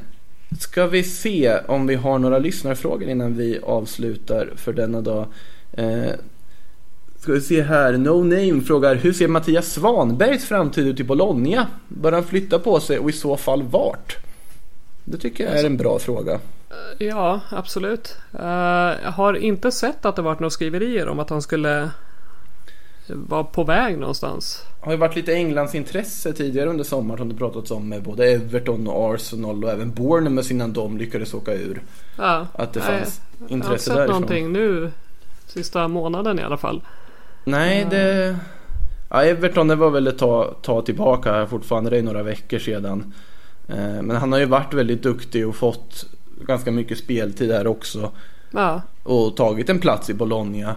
ska vi se om vi har några lyssnarfrågor innan vi avslutar för denna dag. Eh, ska vi se här, No Name frågar hur ser Mattias Svanbergs framtid ut i Bologna? Bör han flytta på sig och i så fall vart? Det tycker jag är en bra fråga. Eh, ja, absolut. Eh, jag har inte sett att det varit några skriverier om att han skulle vara på väg någonstans. har ju varit lite Englands intresse tidigare under sommaren som det pratats om med både Everton och Arsenal och även Bournemouth innan de lyckades åka ur. Ja, Att det nej, fanns Jag har inte intresse sett därifrån. någonting nu sista månaden i alla fall. Nej, det... Ja, Everton det var väl ett ta, ta tillbaka här fortfarande. Det är några veckor sedan. Eh, Men han har ju varit väldigt duktig och fått ganska mycket speltid här också. Ja, Och tagit en plats i Bologna.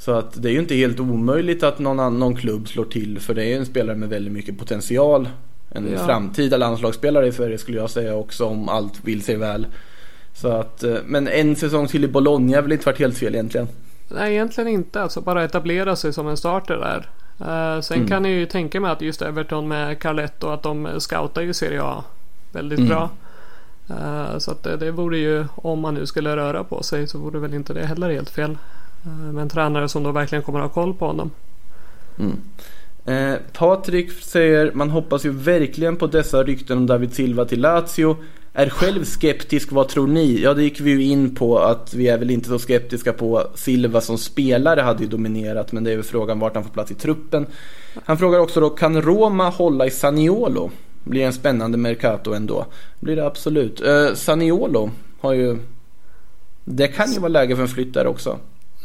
Så att det är ju inte helt omöjligt att någon, annan, någon klubb slår till. För det är ju en spelare med väldigt mycket potential. En Ja. framtida landslagsspelare i Sverige skulle jag säga också om allt vill sig väl. Så att, eh, men en säsong till i Bologna har väl inte varit helt fel egentligen. nej egentligen inte. Alltså bara etablera sig som en starter där. Eh, sen kan jag ju tänka mig att just Everton med Carletto att de scoutar ju Serie A väldigt bra. Eh, så att det, det vore ju om man nu skulle röra på sig så vore väl inte det heller helt fel. Eh, med en tränare som då verkligen kommer att ha koll på honom. Mm. Eh, Patrik säger man hoppas ju verkligen på dessa rykten om David Silva till Lazio. Är själv skeptisk, vad tror ni? Ja, det gick vi ju in på att vi är väl inte så skeptiska på Silva som spelare hade ju dominerat, men det är ju frågan vart han får plats i truppen. Han frågar också då, kan Roma hålla i Saniolo? Blir en spännande Mercato ändå. Blir det absolut. Eh, Saniolo har ju... Det kan ju vara läge för en flytt där också.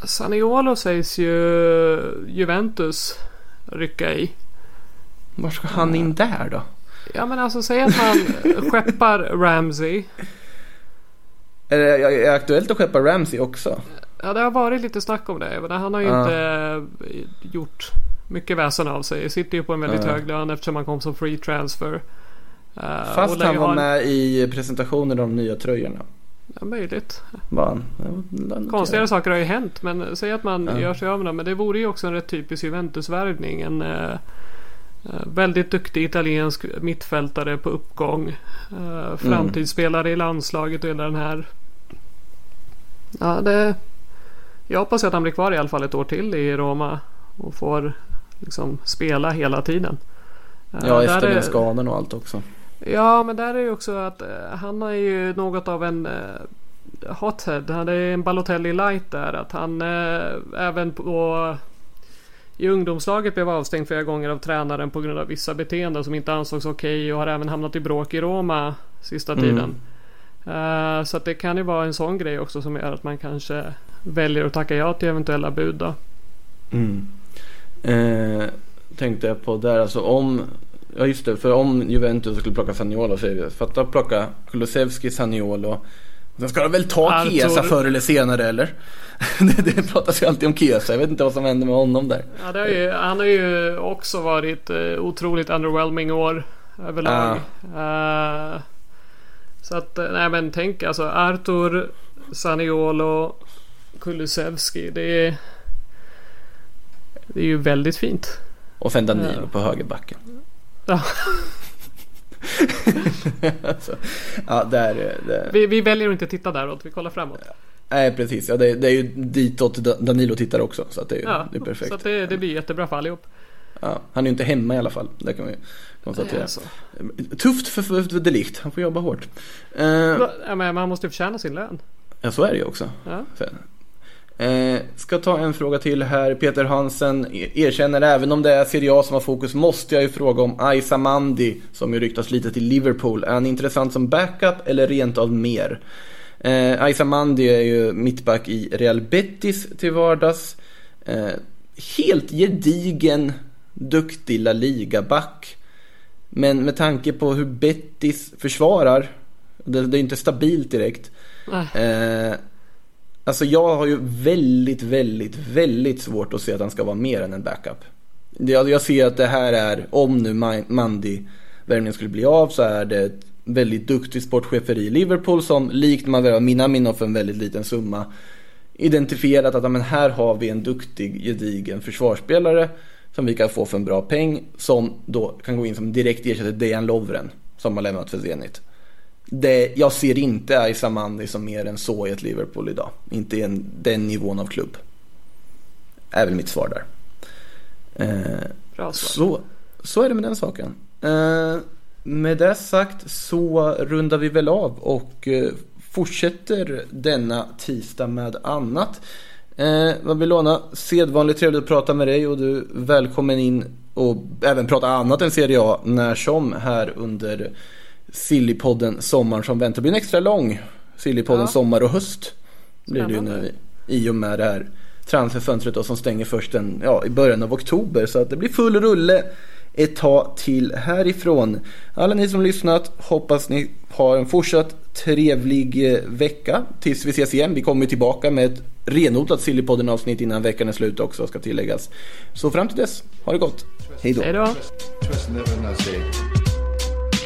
Saniolo sägs ju Juventus rycka i. Var ska han in där då? Ja men alltså säg att man skeppar Ramsey. Är det är det aktuellt att skeppa Ramsey också? Ja det har varit lite snack om det. Men han har ju Ja. inte eh, gjort mycket väsen av sig. Sitter ju på en väldigt Ja. hög lön eftersom han kom som free transfer. Eh, Fast han var ha- med i presentationen av de nya tröjorna. Ja, möjligt. Var han? Ja, det- Konstiga saker har ju hänt. Men säg att man Ja. gör sig av med dem. Men det vore ju också en rätt typisk Juventus-värvning. En eh, eh, väldigt duktig italiensk mittfältare på uppgång. Eh, framtidsspelare i landslaget och hela den här. Ja, det... Jag hoppas att han blir kvar i alla fall ett år till i Roma. Och får liksom spela hela tiden. Eh, Ja, efter är- skadan och allt också. Ja, men där är ju också att eh, han är ju något av en eh, hothead. Han är en Balotelli light där. Att han eh, även på i ungdomslaget blev avstängd flera gånger av tränaren på grund av vissa beteenden som inte ansågs okej och har även hamnat i bråk i Roma sista Mm. tiden. Eh, så att det kan ju vara en sån grej också som gör att man kanske väljer att tacka ja till eventuella bud då. Mm. Eh, tänkte jag på där alltså om Ja just det, för om Juventus skulle plocka Saniolo så är det fatta att plocka Kulusevski, Saniolo Sen ska de väl ta Artur. Chiesa förr eller senare eller? det, det pratas ju alltid om Chiesa, jag vet inte vad som händer med honom där Ja, ju, han har ju också varit eh, otroligt underwhelming år överlag. Eh, så att, eh, nej men tänk alltså Artur, Saniolo, Kulusevski. Det är, det är ju väldigt fint. Och sen Danilo Ja. på högerbacken Ja, alltså, Ja, där, där. vi, vi väljer att inte titta däråt, vi kollar framåt. Nej precis, ja, det, det är ju ditåt Da- Danilo tittar också så det, är- Ja, det är perfekt så det, det blir jättebra för allihop. ja, Han är ju inte hemma i alla fall, det kan vi konstatera Alltså. Tufft för, för, för Delict, han får jobba hårt. Eh, Ja, men man måste ju förtjäna sin lön. ja, så är det ju också. Ja. Eh, ska ta en fråga till här. Peter Hansen erkänner även om det är Serie A som har fokus måste jag ju fråga om Aisa Mandi som ju ryktas lite till Liverpool. Är han intressant som backup eller rent av mer? Eh, Aisa Mandi är ju mittback i Real Betis till vardags. Eh, helt gedigen, duktig La Liga-back. Men med tanke på hur Betis försvarar, det, det är inte stabilt direkt. Nej. Eh, alltså jag har ju väldigt, väldigt, väldigt svårt att se att han ska vara mer än en backup. Jag, jag ser att det här är, om nu Mandy Mandi värvningen skulle bli av så är det ett väldigt duktig sportcheferi i Liverpool som likt man värvar Minamino för en väldigt liten summa identifierat att ja, men här har vi en duktig, gedigen försvarsspelare som vi kan få för en bra peng som då kan gå in som direkt ersättare till Dejan Lovren som har lämnat för Zenit. Det, jag ser inte Aisa Mandi som mer än så i ett Liverpool idag. Inte en, den nivån av klubb. Är väl mitt svar där. Eh, Bra svar. så, så är det med den saken. Eh, med det sagt så rundar vi väl av och eh, fortsätter denna tisdag med annat. Eh, Babylona, sedvanligt trevligt att prata med dig och du välkommen in och även prata annat än Serie A när som här under Sillypodden sommaren som väntar. Det blir en extra lång Sillypodden Ja. sommar och höst. Blir det ju nu i och med det här transferfönstret då, som stänger först den, ja, i början av oktober. Så att det blir full rulle ett tag till härifrån. Alla ni som lyssnat, hoppas ni har en fortsatt trevlig eh, vecka tills vi ses igen. Vi kommer tillbaka med ett renodlat Sillypodden avsnitt innan veckan är slut också ska tilläggas. Så fram till dess, ha det gott. Hej då.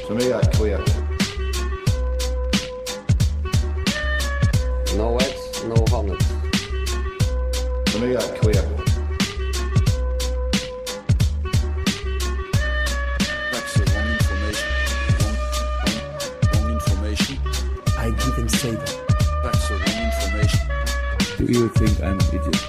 Hej då. Trust never nazi. För mig är queer. No eggs, no honey. För mig är queer. That's the wrong information. Wrong, wrong, wrong information. I didn't say that. That's the wrong information. Do you think I'm an idiot?